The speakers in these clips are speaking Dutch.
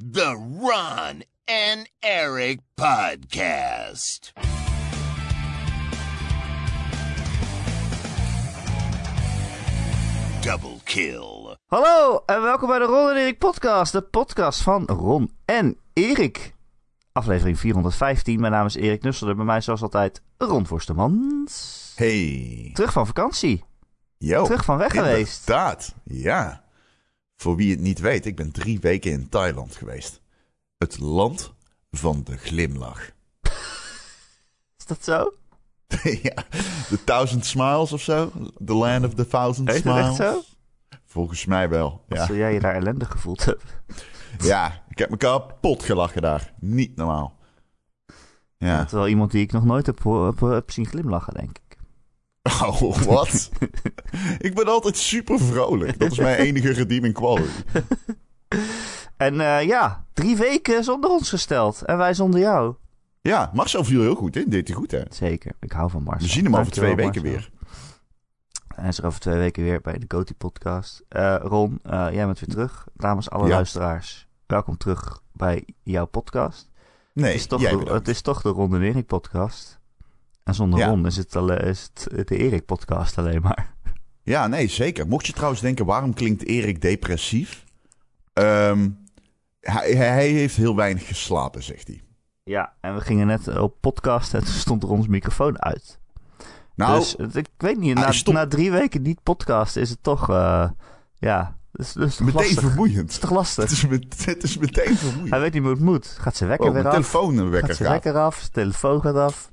The Ron and Eric Podcast. Double kill. Hallo en welkom bij de Ron en Erik podcast, de podcast van Ron en Erik. Aflevering 415, mijn naam is Erik Nusselder, bij mij zoals altijd Ron Forstemans. Hey. Terug van vakantie, Yo. terug van weg geweest. Inderdaad, ja. Voor wie het niet weet, ik ben drie weken in Thailand geweest. Het land van de glimlach. Is dat zo? ja, the thousand smiles of zo. The land of the thousand Heet smiles. echt zo? Volgens mij wel, ja. jij je daar ellendig gevoeld hebt. Ja, ik heb me kapot gelachen daar. Niet normaal. Ja. Terwijl iemand die ik nog nooit heb, heb, heb zien glimlachen, denk ik. Oh, wat? ik ben altijd super vrolijk. Dat is mijn enige redeeming quality. En eh, ja, drie weken zonder ons gesteld. En wij zonder jou. Ja, Marcel viel heel goed in. Deed hij goed, hè? Zeker, ik hou van Marcel. We zien hem over twee weken Marcel. weer. Hij is er over twee weken weer bij de Goti podcast. Eh, Ron, eh, jij bent weer terug. Namens alle Ja. luisteraars, welkom terug bij jouw podcast. Nee, het, is toch jij de, het is toch de Ron en Erik podcast. En zonder Ja. Ron is het, alle, is het de Erik podcast alleen maar. Ja, nee, zeker. Mocht je trouwens denken, waarom klinkt Erik depressief? Ehm, hij, hij heeft heel weinig geslapen, zegt hij. Ja, en we gingen net op podcast en toen stond er ons microfoon uit. Nou, dus ik weet niet, na, na drie weken niet podcasten is het toch, eh, ja, het is, het is toch meteen lastig. Het is vermoeiend. toch lastig? Het is, met- het is meteen vermoeiend. Hij weet niet hoe het moet. Gaat zijn wekker Oh, weer af? telefoonwekker Gaat zijn wekker af, zijn telefoon gaat af.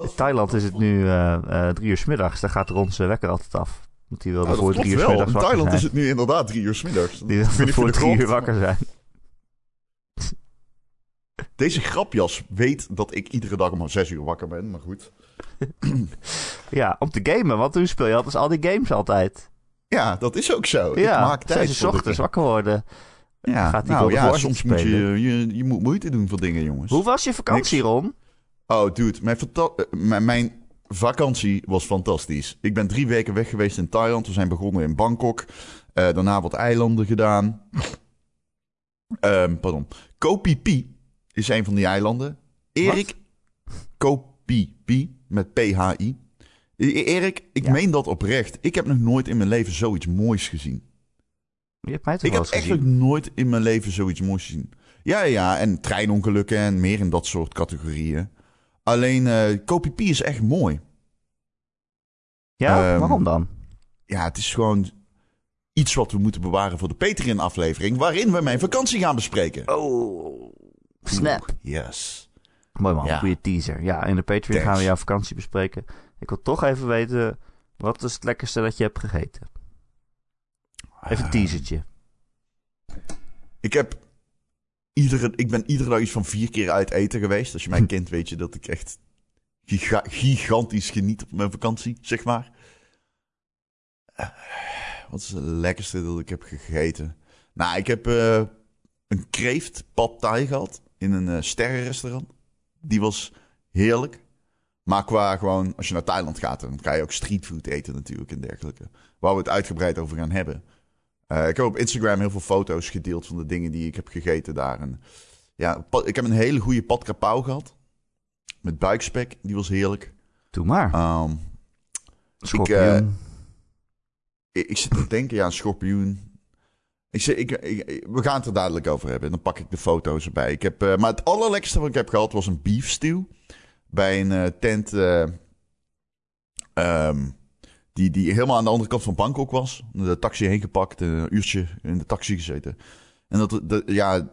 In Thailand is het nu eh, eh, drie uur 's middags. Daar gaat Ron zijn wekker altijd af. Want die wilde Nou, voor drie uur wel. middags In wakker Thailand is zijn. het nu inderdaad drie uur 's middags. Die wilde voor drie uur wakker zijn. Deze grapjas weet dat ik iedere dag om zes uur wakker ben, maar goed. Ja, om te gamen. Want toen speel je altijd al die games altijd. Ja, dat is ook zo. ja, ik maak tijd zes uur ochtends wakker worden. Ja, gaat die nou ja, soms moet je, je, je moet moeite doen voor dingen, jongens. Hoe was je vakantie, Niks. Ron? Oh, dude, mijn, eh, mijn, mijn vakantie was fantastisch. Ik ben drie weken weg geweest in Thailand. We zijn begonnen in Bangkok. Eh, daarna wat eilanden gedaan. Ehm pardon. Koh Phi Phi is een van die eilanden. Erik, Koh Phi Phi met P-H-I. E- Erik, ik Ja. meen dat oprecht. Ik heb nog nooit in mijn leven zoiets moois gezien. Je hebt mij toch Ik heb eigenlijk nooit in mijn leven zoiets moois gezien. Ja, ja, en treinongelukken en meer in dat soort categorieën. Alleen Phi is echt mooi. Ja, Ehm, waarom dan? Ja, het is gewoon iets wat we moeten bewaren voor de Patreon-aflevering... waarin we mijn vakantie gaan bespreken. Oh, snap. Oeh, Yes. Mooi man, Ja. goede teaser. Ja, in de Patreon Thanks. gaan we jouw vakantie bespreken. Ik wil toch even weten, wat is het lekkerste dat je hebt gegeten? Even een Eh, teasertje. Ik heb... Iedere, ik ben iedere dag iets van vier keer uit eten geweest. Als je mij kent, weet je dat ik echt giga- gigantisch geniet op mijn vakantie, zeg maar. Eh, wat is het lekkerste dat ik heb gegeten? Nou, ik heb eh, een kreeft pad thai gehad in een eh, sterrenrestaurant. Die was heerlijk. Maar qua gewoon, als je naar Thailand gaat, dan ga je ook streetfood eten natuurlijk en dergelijke. Waar we het uitgebreid over gaan hebben. Eh, ik heb op Instagram heel veel foto's gedeeld van de dingen die ik heb gegeten daar. En ja, ik heb een hele goede pad kapau gehad. Met buikspek, die was heerlijk. Doe maar. Schorpioen. ik, ik zit te denken, ja, een schorpioen. Ik zeg, ik, we gaan het er dadelijk over hebben. En dan pak ik de foto's erbij. Ik heb, eh, maar het allerlekkerste wat ik heb gehad was een beef stew. Bij een tent eh, ehm, die, die helemaal aan de andere kant van Bangkok was. De taxi heen gepakt, een uurtje in de taxi gezeten. En dat, dat ja...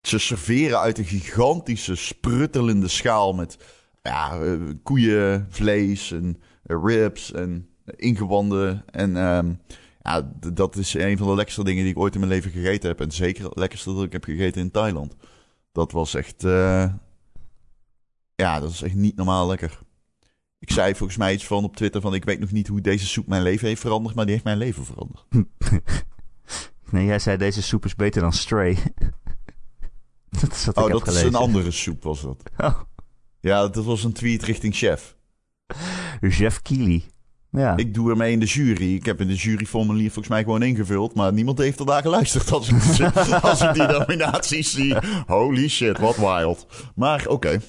ze serveren uit een gigantische, spruttelende schaal met ja, eh, koeienvlees en eh, ribs en ingewanden. En ehm, ja, dat is een van de lekkerste dingen die ik ooit in mijn leven gegeten heb. En zeker het lekkerste dat ik heb gegeten in Thailand. Dat was echt... eh, ja, dat is echt niet normaal lekker. Ik zei volgens mij iets van op Twitter van... ik weet nog niet hoe deze soep mijn leven heeft veranderd... maar die heeft mijn leven veranderd. Nee, jij zei deze soep is beter dan Stray. dat is wat Oh, ik heb dat is gelezen. een andere soep was dat. Oh, Ja, dat was een tweet richting chef. Jeff Keely. Ja. Ik doe ermee in de jury. Ik heb in de juryformulier volgens mij gewoon ingevuld. Maar niemand heeft er naar geluisterd als ik, als ik die nominaties zie. Holy shit, wat wild. Maar oké.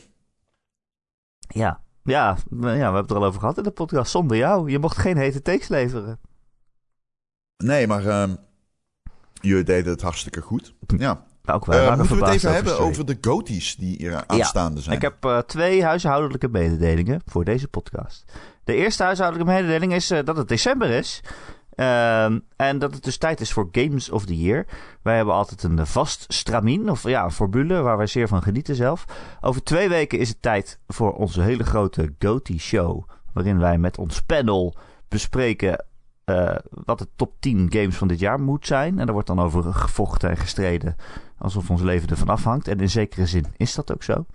Ja. Ja, we- ja, we hebben het er al over gehad in de podcast. Zonder jou. Je mocht geen hete takes leveren. Nee, maar ehm jullie deden het hartstikke goed. Ja. Ook wij Eh, waren moeten we het even hebben over de goties die hier aanstaande zijn? Ik heb eh, twee huishoudelijke mededelingen voor deze podcast. De eerste huishoudelijke mededeling is eh, dat het december is. Ehm, en dat het dus tijd is voor Games of the Year. Wij hebben altijd een vast stramien, of ja, een formule waar wij zeer van genieten zelf. Over twee weken is het tijd voor onze hele grote GOTY Show. Waarin wij met ons panel bespreken eh, wat de top 10 games van dit jaar moet zijn. En daar wordt dan over gevochten en gestreden. Alsof ons leven ervan afhangt. En in zekere zin is dat ook zo.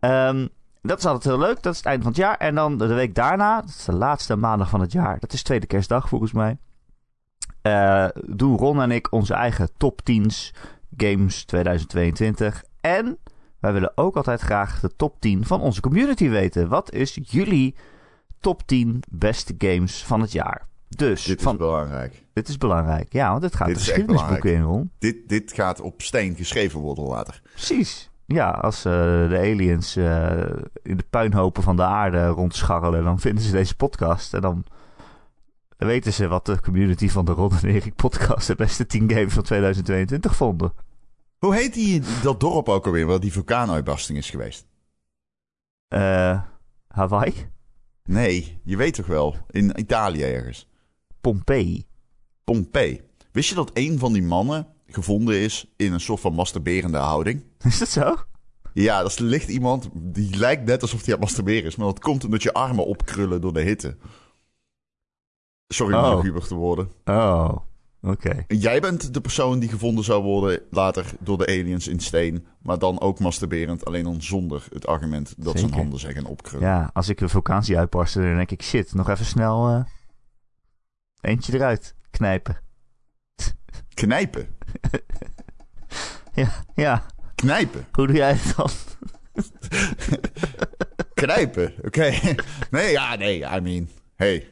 Ehm, dat is altijd heel leuk. Dat is het eind van het jaar. En dan de week daarna, dat is de laatste maandag van het jaar. Dat is tweede kerstdag volgens mij. eh, doen Ron en ik onze eigen top 10's games 2022. En wij willen ook altijd graag de top 10 van onze community weten. Wat is jullie top 10 beste games van het jaar? Dus Dit is belangrijk. dit is belangrijk. Ja, want dit gaat Dit de geschiedenisboeken in, Ron. Dit, dit gaat op steen geschreven worden later. Precies. Ja, als eh, de aliens eh, in de puinhopen van de aarde rondscharrelen, dan vinden ze deze podcast. En dan weten ze wat de community van de Ron en Erik podcast de beste 10 games van 2022 vonden. Hoe heet die, dat dorp ook alweer waar die vulkaanuitbarsting is geweest? Eh Hawaii? Nee, je weet toch wel. In Italië ergens. Pompeii. Pompeii. Wist je dat een van die mannen gevonden is in een soort van masturberende houding? Is dat zo? Ja, dat ligt iemand die lijkt net alsof hij aan het masturberen is. Maar dat komt omdat je armen opkrullen door de hitte. Sorry om Oh. te worden. Oh, oké. Jij bent de persoon die gevonden zou worden later door de aliens in steen. Maar dan ook masturberend, alleen dan zonder het argument dat zijn handen zeggen opkrullen. Ja, als ik een vulkaan zie uitbarsten, dan denk ik, shit, nog even snel eh, eentje eruit knijpen. Knijpen. Ja, ja, Knijpen. hoe doe jij het dan? Knijpen. Oké. Nee, ja, nee. I mean, hey.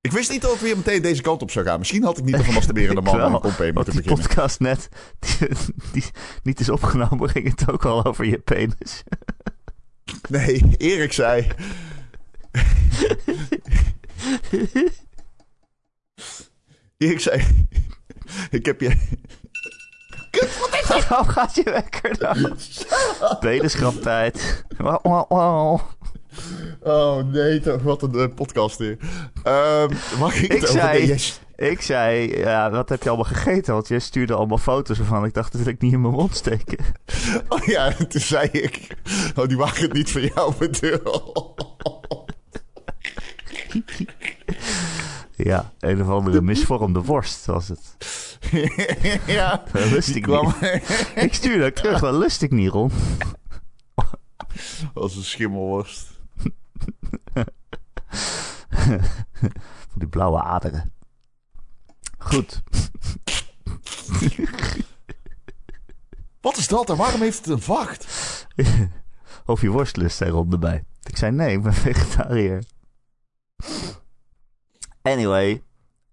Ik wist niet dat het weer meteen deze kant op zou gaan. Misschien had ik niet over masturberende man Pompeii Want moeten beginnen. podcast net, die, die niet is opgenomen, ging het ook al over je penis. Nee, Erik zei... Erik zei... Ik heb je... Waarom gaat je wekker dan? Wauw, wauw, wauw. Oh nee, toch, wat een eh, podcast hier. Ehm het Ik over? zei- yes. Ik zei, ja, wat heb je allemaal gegeten? Want jij stuurde allemaal foto's ervan. Ik dacht, dat wil ik niet in mijn mond steken. Oh ja, en toen zei ik... Oh, die waren het niet voor jou bedoeld. Ja, een of andere misvormde worst was het. ja, Dat ik kwam niet. Ik stuurde ook terug, dat lust ik niet, Ron. als een schimmelworst. Van die blauwe aderen. Goed. Wat is dat en waarom heeft het een vacht? Of je worstlust, zei Ron erbij. Ik zei, nee, ik ben vegetariër. Anyway.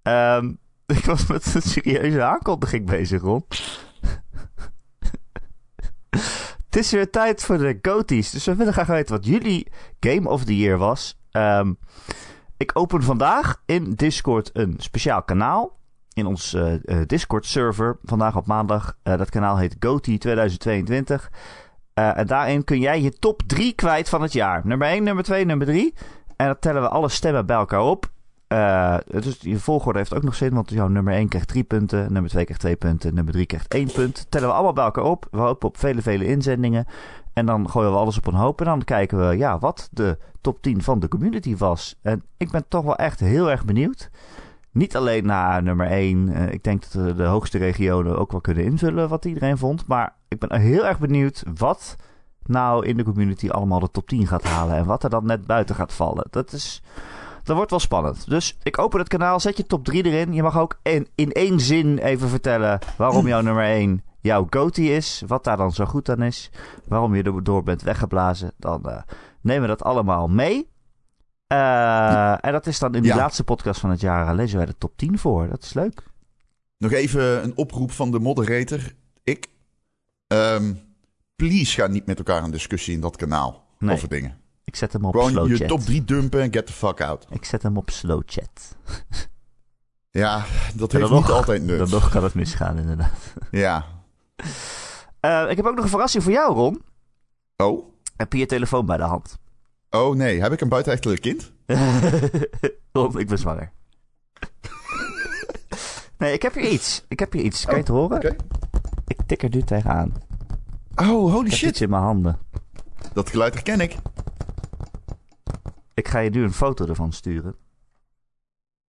ehm, ik was met een serieuze aankondiging bezig, Ron. Het is weer tijd voor de GOTY's. Dus we willen graag weten wat jullie Game of the Year was. Ehm, ik open vandaag in Discord een speciaal kanaal. In ons eh, eh, Discord-server. Vandaag op maandag. Eh, dat kanaal heet GOTY 2022. Eh, en daarin kun jij je top 3 kwijt van het jaar. Nummer 1, nummer 2, nummer 3. En dan tellen we alle stemmen bij elkaar op. Dus je volgorde heeft ook nog zin, want jouw nummer 1 krijgt 3 punten, nummer 2 krijgt 2 punten, nummer 3 krijgt 1 punt. Tellen we allemaal bij elkaar op. We hopen op vele, vele inzendingen. En dan gooien we alles op een hoop. En dan kijken we ja, wat de top 10 van de community was. En ik ben toch wel echt heel erg benieuwd. Niet alleen naar nummer 1. eh, ik denk dat we de hoogste regionen ook wel kunnen invullen wat iedereen vond. Maar ik ben heel erg benieuwd wat nou in de community allemaal de top 10 gaat halen. En wat er dan net buiten gaat vallen. Dat is... Dat wordt wel spannend. Dus ik open het kanaal, zet je top 3 erin. Je mag ook in, in één zin even vertellen waarom jouw nummer 1 jouw GOTY is. Wat daar dan zo goed aan is. Waarom je er door bent weggeblazen. Dan eh, nemen we dat allemaal mee. Eh, en dat is dan in Ja. laatste podcast van het jaar. lezen wij de top 10 voor. Dat is leuk. Nog even een oproep van de moderator. Ik. Ehm, please ga niet met elkaar in discussie in dat kanaal Nee. over dingen. Ik zet hem op Gewoon slow je chat. top 3 dumpen en get the fuck out. Ik zet hem op slow chat. Ja, dat heeft dan niet nog- altijd nut. Dan nog kan het misgaan, inderdaad. Ja. Eh, ik heb ook nog een verrassing voor jou, Ron. Oh? Heb je je telefoon bij de hand? Oh nee, heb ik een buitenechtelijk kind? Ron, ik ben zwanger. nee, ik heb hier iets. Ik heb hier iets. Kan je het horen? Oké. Ik tik er nu tegenaan. Oh, holy Ik heb shit. iets in mijn handen. Dat geluid herken ik. Ik ga je nu een foto ervan sturen.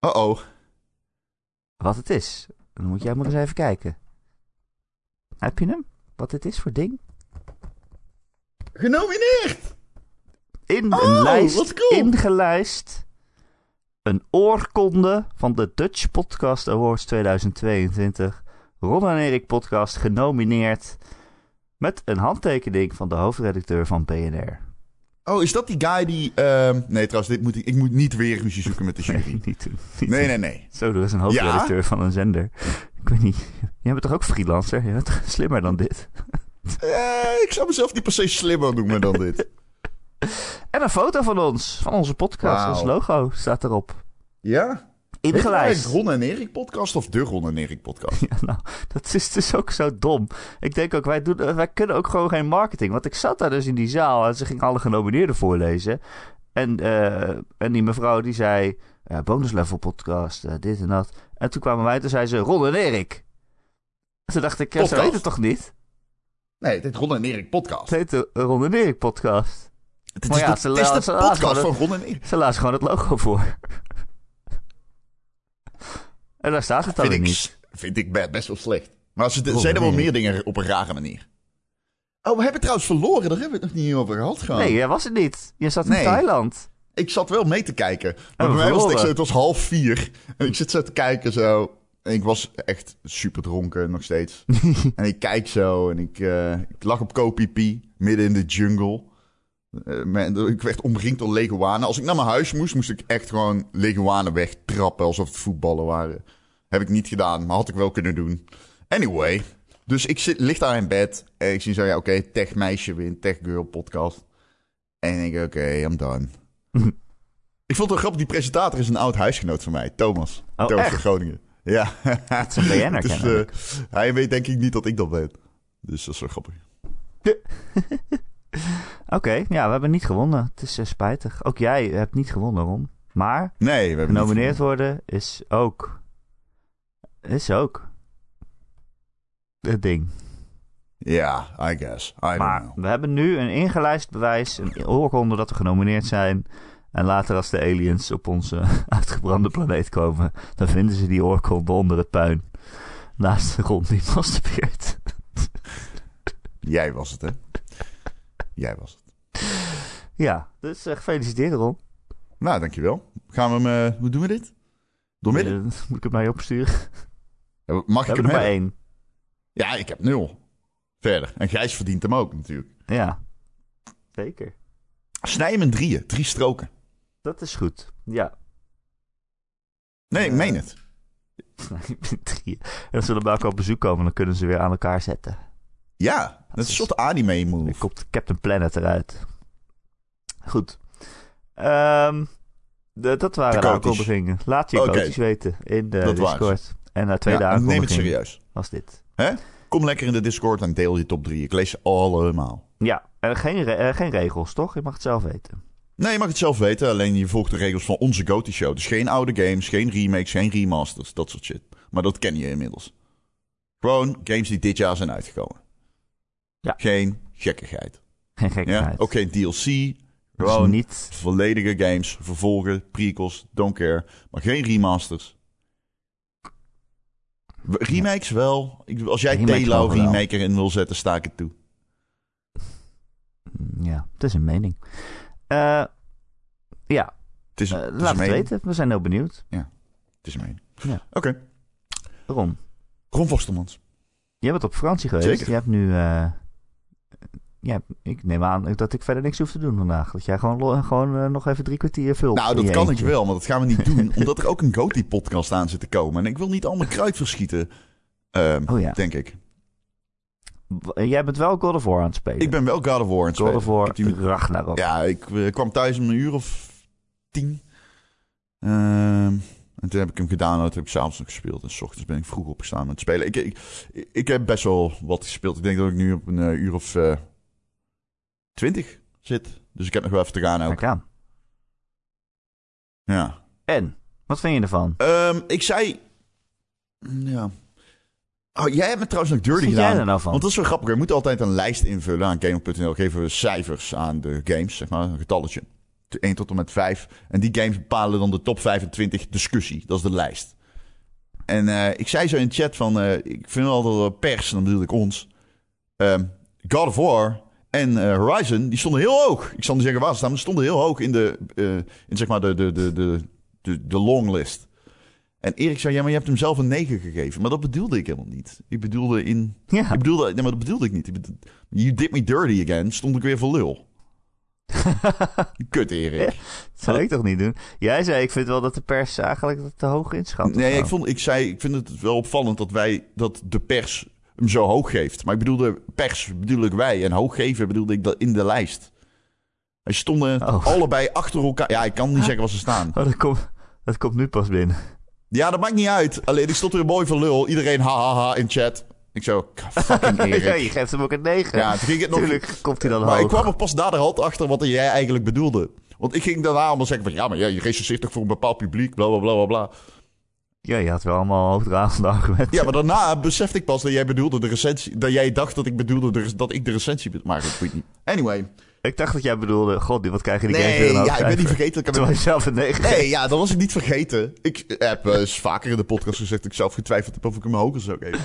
Oh oh. Wat het is. Dan moet jij maar eens even kijken. Heb je hem? Wat dit is voor ding? Genomineerd! In Oh, een lijst wat cool. ingelijst. Een oorkonde van de Dutch Podcast Awards 2022. Ron en Erik podcast genomineerd. Met een handtekening van de hoofdredacteur van BNR. Oh, is dat die guy die... ehm, Nee, trouwens, dit moet ik, ik moet niet weer ruzie zoeken met de Nee, jury. niet doen. Niet Nee, nee, nee. Zo, er is een hoofdredacteur van een zender. Ik weet niet. Jij bent toch ook freelancer? Jij bent toch slimmer dan dit? Eh, ik zou mezelf niet per se slimmer noemen dan dit. En een foto van ons, van onze podcast. Wauw. Ons logo staat erop. Ja? Ingelijst. Het Ron en Erik podcast of de Ron en Erik podcast? Ja, nou, dat is dus ook zo dom. Ik denk ook, wij, doen, wij kunnen ook gewoon geen marketing. Want ik zat daar dus in die zaal en ze ging alle genomineerden voorlezen. En, eh, en die mevrouw die zei, ja, bonus level podcast, eh, dit en dat. En toen kwamen wij, toen zei ze, Ron en Erik. Toen dacht ik, ze het toch niet? Nee, het heet Ron en Erik podcast. Het heet de Ron en Erik podcast. Het is ja, de, ze het is de podcast van Ron en Erik. Ze lazen gewoon het logo voor. en daar staat het dan Vind ik, niet. vind ik best, wel slecht. Maar ze Ron zijn er wel meer dingen op een rare manier. Oh, we hebben trouwens verloren. Daar hebben we het nog niet over gehad. Gewoon. Nee, jij was het niet. Je zat in Nee. Thailand. Ik zat wel mee te kijken. Maar bij mij was het, echt verloren. zo, het was half vier. En ik zit zo te kijken zo. En ik was echt super dronken nog steeds. en ik kijk zo en ik, eh, ik lag op Kopipi, midden in de jungle. Eh, ik werd omringd door leguanen. Als ik naar mijn huis moest, moest ik echt gewoon leguanen wegtrappen alsof het voetballen waren. Heb ik niet gedaan, maar had ik wel kunnen doen. Anyway, dus ik zit, lig daar in bed en ik zie zo, ja oké, tech meisje wint, tech girl podcast. En ik denk, oké, I'm done. ik vond het wel grappig, die presentator is een oud huisgenoot van mij, Thomas. Oh, Thomas echt? van Groningen. Ja. Het is een dus, eh, hij weet denk ik niet dat ik dat weet. Dus dat is wel grappig. Oké, ja, we hebben niet gewonnen. Het is eh, spijtig. Ook jij hebt niet gewonnen, Ron. Maar Nee, we genomineerd worden is ook... Is ook... Het ding. Ja, I guess. I don't Maar know. we hebben nu een ingelijst bewijs, een oorkonde dat we genomineerd zijn. En later als de aliens op onze uitgebrande planeet komen, dan vinden ze die oorkonde onder het puin. Naast de grond die masturbeert. Jij was het, hè? Jij was het. Ja, dus eh, gefeliciteerd Ron. Nou, dankjewel. Gaan we hem... eh, hoe doen we dit? Door midden? Eh, moet ik naar je opsturen? Mag ik hebben hem er maar hebben? één. Ja, ik heb nul. Verder. En Gijs verdient hem ook natuurlijk. Ja, zeker. Snij hem in drieën. Drie stroken. Dat is goed. Ja. Nee, ik meen het. Drieën. En als ze dan bij elkaar op bezoek komen, dan kunnen ze weer aan elkaar zetten. Ja, dat is een soort anime Dan move. komt Captain Planet eruit. Goed. Ehm, de, dat waren de, aankondigingen. Laat je Oké. coaches weten in de Dat Discord. En na tweede Ja, neem het serieus. was dit. Kom lekker in de Discord en deel je top drie. Ik lees ze allemaal. Ja, eh, geen, re- eh, geen regels, toch? Je mag het zelf weten. Nee, je mag het zelf weten. Alleen je volgt de regels van onze GOTY Show. Dus geen oude games, geen remakes, geen remasters. Dat soort shit. Maar dat ken je inmiddels. Gewoon games die dit jaar zijn uitgekomen. Ja. Geen gekkigheid. Geen Ja? gekkigheid. Ook geen DLC. Dus Gewoon niet... volledige games. Vervolgen, prequels, don't care. Maar geen remasters. Remakes wel. Ik, als jij Telo mogen wel. remake erin wil zetten, sta ik het toe. Mm, Ja, het is een mening. Eh, ja, Het is, eh, het is laat het weten. We zijn heel benieuwd. Het is een mening. Ja. Oké. Ron, Ron Vostermans. jij bent op vakantie geweest. Zeker. Je hebt nu... eh, ja, ik neem aan dat ik verder niks hoef te doen vandaag. Dat jij gewoon, lo- gewoon eh, nog even drie kwartier vult. Nou, dat kan ik wel, maar dat gaan we niet doen. omdat er ook een Goaty-podcast aan zit te komen. En ik wil niet al mijn kruid verschieten, ehm, Oh ja. denk ik. W- Jij bent wel God of War aan het spelen. Ik ben wel God of War aan het God spelen. of War Ik heb die- Ragnarok. Ja, ik eh, kwam thuis om een uur of tien. Ehm, en toen heb ik hem gedaan en toen heb ik s'avonds nog gespeeld. En s ochtends ben ik vroeg opgestaan met het spelen. Ik, ik, ik heb best wel wat gespeeld. Ik denk dat ik nu op een eh, uur of eh, twintig zit. Dus ik heb nog wel even te gaan ook. Ja. En, wat vind je ervan? Ehm, ik zei... Ja. Oh, jij hebt me trouwens nog Wat dirty vind jij gedaan. er nou van? Want dat is wel grappig. Je moet altijd een lijst invullen. Aan Gamer.nl geven we cijfers aan de games, zeg maar, een getalletje. 1 tot en met 5. En die games bepalen dan de top 25 discussie. Dat is de lijst. En eh, ik zei zo in de chat van... eh, ik vind de pers, en dan bedoel ik ons... ehm, God of War en eh, Horizon, die stonden heel hoog. Ik zal niet zeggen waar ze staan, maar ze stonden heel hoog in de, eh, in zeg maar de, de, de, de, de, de longlist. En Erik zei, ja, maar je hebt hem zelf een 9 gegeven. Maar dat bedoelde ik helemaal niet. Ik bedoelde in... Ja, Ik bedoelde, nee, maar dat bedoelde ik niet. Ik bedoel- you did me dirty again. Stond ik weer voor lul. Kut, Erik. dat zou ik toch niet doen? Jij zei, ik vind wel dat de pers eigenlijk dat te hoog inschat. Nee, ik, vond, ik zei, ik vind het wel opvallend dat wij, dat de pers hem zo hoog geeft. Maar ik bedoelde pers, bedoel ik wij. En hoog geven bedoelde ik dat in de lijst. Hij stonden Oh. allebei achter elkaar. Ja, ik kan niet zeggen waar ze staan. Oh, dat komt, dat komt nu pas binnen. Ja, dat maakt niet uit. Alleen, ik stond weer mooi voor lul. Iedereen ha ha ha in chat. Ik zo, fucking ja, je Erik. geeft hem ook een 9. Ja, toen ging het nog... Tuurlijk komt hij dan Maar hoog. ik kwam er pas naderhand achter wat jij eigenlijk bedoelde. Want ik ging daarna allemaal zeggen van... Ja, maar ja, je recenseert toch voor een bepaald publiek, bla bla bla bla bla. Ja, je had wel allemaal hoogdravende argumenten. Ja, maar daarna besefte ik pas dat jij bedoelde de recensie... Dat jij dacht dat ik bedoelde de, dat ik de recensie... Maar dat weet niet. Anyway. Ik dacht dat jij bedoelde, god, wat krijgen die games Nee, weer hoog ja, ik ben niet vergeten. Ik heb Terwijl je zelf een 9 Nee, ja, dat was ik niet vergeten. Ik heb eh, eens vaker in de podcast gezegd dat ik zelf getwijfeld heb of ik hem hoger zou geven.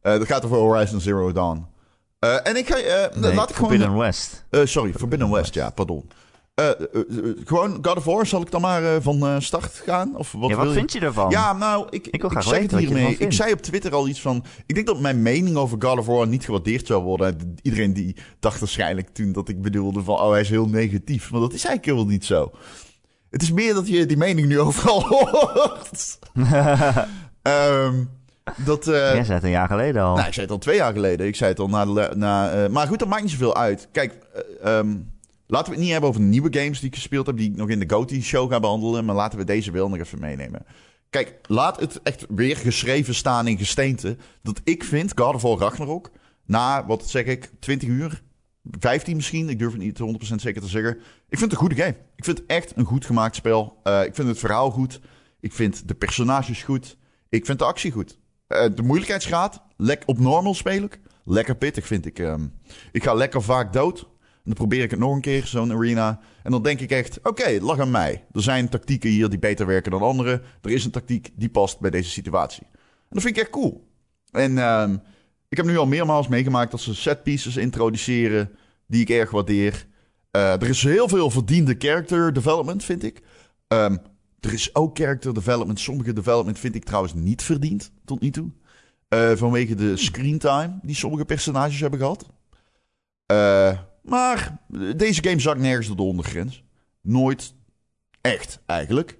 Eh, dat gaat over Horizon Zero Dawn. Eh, en ik ga... Nee, laat ik gewoon... Forbidden West. Sorry, Forbidden West, ja, pardon. Eh, gewoon God of War, zal ik dan maar eh, van start gaan? Of wat ja, wat wil vind je ervan? Ja, nou, ik, Ik wil graag zeg weten het hiermee. Ik zei op Twitter al iets van... Ik denk dat mijn mening over God of War niet gewaardeerd zou worden. Iedereen die dacht waarschijnlijk toen dat ik bedoelde van... Oh, hij is heel negatief. Maar dat is eigenlijk helemaal niet zo. Het is meer dat je die mening nu overal hoort. Ehm, dat... Jij zei het een jaar geleden al. nou, ik zei het al twee jaar geleden. Ik zei het al na... na maar goed, dat maakt niet zoveel uit. Kijk, ehm, laten we het niet hebben over nieuwe games die ik gespeeld heb... die ik nog in de GOTY-show ga behandelen. Maar laten we deze wel nog even meenemen. Kijk, laat het echt weer geschreven staan in gesteente... dat ik vind God of War Ragnarok... na, wat zeg ik, 20 uur... 15 misschien, ik durf het niet 100% zeker te zeggen. Ik vind het een goede game. Ik vind het echt een goed gemaakt spel. Eh, ik vind het verhaal goed. Ik vind de personages goed. Ik vind de actie goed. Eh, de moeilijkheidsgraad, op normal speel ik. Lekker pittig vind ik. ehm. ik ga lekker vaak dood. Dan probeer ik het nog een keer, zo'n arena. En dan denk ik echt, oké, het lag aan mij. Er zijn tactieken hier die beter werken dan andere. Er is een tactiek die past bij deze situatie. En dat vind ik echt cool. En ehm, ik heb nu al meermaals meegemaakt dat ze set pieces introduceren die ik erg waardeer. Eh, er is heel veel verdiende character development, vind ik. Ehm, er is ook character development. Sommige development vind ik trouwens niet verdiend tot nu toe. Eh, vanwege de screentime die sommige personages hebben gehad. Eh, maar deze game zakt nergens tot de ondergrens. Nooit echt, eigenlijk.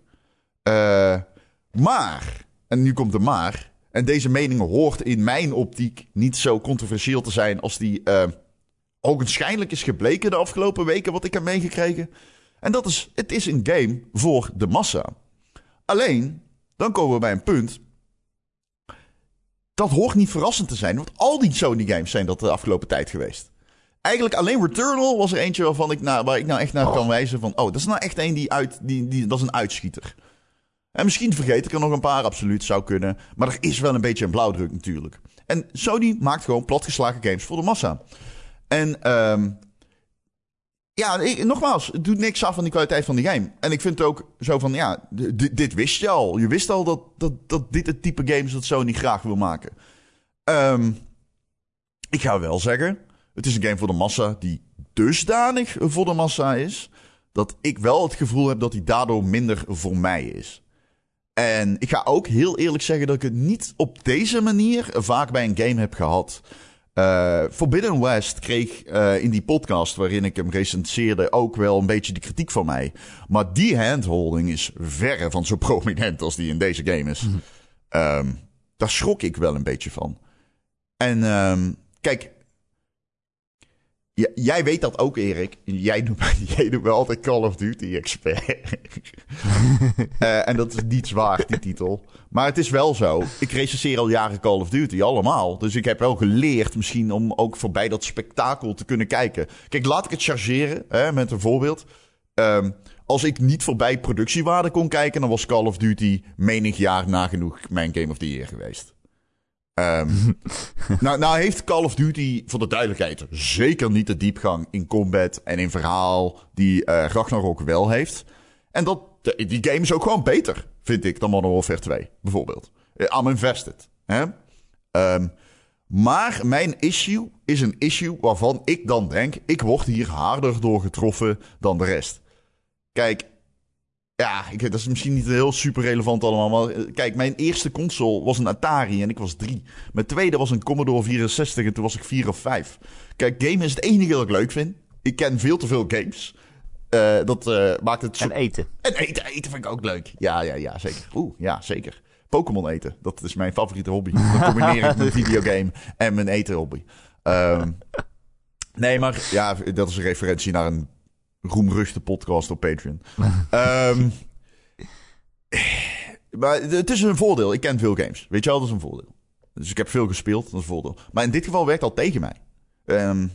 Eh, maar, en nu komt de maar. En deze mening hoort in mijn optiek niet zo controversieel te zijn als die eh ogenschijnlijk is gebleken de afgelopen weken wat ik heb meegekregen. En dat is, het is een game voor de massa. Alleen, dan komen we bij een punt. Dat hoort niet verrassend te zijn, want al die Sony games zijn dat de afgelopen tijd geweest. Eigenlijk alleen Returnal was er eentje waarvan ik nou, waar ik nou echt naar kan wijzen van... Oh, dat is nou echt een die uit... Die, die, dat is een uitschieter. En misschien vergeet ik er nog een paar, absoluut, zou kunnen. Maar er is wel een beetje een blauwdruk natuurlijk. En Sony maakt gewoon platgeslagen games voor de massa. En ehm ja, ik, nogmaals, het doet niks af van die kwaliteit van die game. En ik vind het ook zo van, ja, dit, wist je al. Je wist al dat, dat, dat dit het type game is dat Sony graag wil maken. Ehm, ik ga wel zeggen, het is een game voor de massa die dusdanig voor de massa is... dat ik wel het gevoel heb dat hij daardoor minder voor mij is. En ik ga ook heel eerlijk zeggen dat ik het niet op deze manier vaak bij een game heb gehad. Eh, Forbidden West kreeg eh, in die podcast waarin ik hem recenseerde ook wel een beetje de kritiek van mij. Maar die handholding is verre van zo prominent als die in deze game is. Ehm, daar schrok ik wel een beetje van. En ehm, kijk, Jij weet dat ook, Erik. Jij noemt, jij noemt altijd Call of Duty expert. Eh, en dat is niet zwaar, die titel. Maar het is wel zo. Ik recenseer al jaren Call of Duty, allemaal. Dus ik heb wel geleerd misschien om ook voorbij dat spektakel te kunnen kijken. Kijk, laat ik het chargeren hè, met een voorbeeld. Ehm, als ik niet voorbij productiewaarde kon kijken... dan was Call of Duty menig jaar nagenoeg mijn Game of the Year geweest. Ehm, nou, nou heeft Call of Duty, voor de duidelijkheid, zeker niet de diepgang in combat en in verhaal die eh Ragnarok wel heeft. En dat, die game is ook gewoon beter, vind ik, dan Modern Warfare 2, bijvoorbeeld. Eh, I'm invested. Hè? Ehm, maar mijn issue is een issue waarvan ik dan denk, ik word hier harder door getroffen dan de rest. Kijk, ja, ik, dat is misschien niet heel super relevant allemaal. Maar eh, kijk, mijn eerste console was een Atari en ik was drie. Mijn tweede was een Commodore 64 en toen was ik vier of vijf. Kijk, game is het enige dat ik leuk vind. Ik ken veel te veel games. Eh, dat eh, maakt het zo... En eten. En eten, eten vind ik ook leuk. Ja, ja, ja, zeker. Oeh, ja, zeker. Pokémon eten, dat is mijn favoriete hobby. Dan combineer ik mijn videogame en mijn eten hobby. Ehm, nee, maar ja, dat is een referentie naar een roemruchte podcast op Patreon. Ehm, maar het is een voordeel. Ik ken veel games. Weet je wel, dat is een voordeel. Dus ik heb veel gespeeld, dat is een voordeel. Maar in dit geval werkt dat tegen mij. Ehm,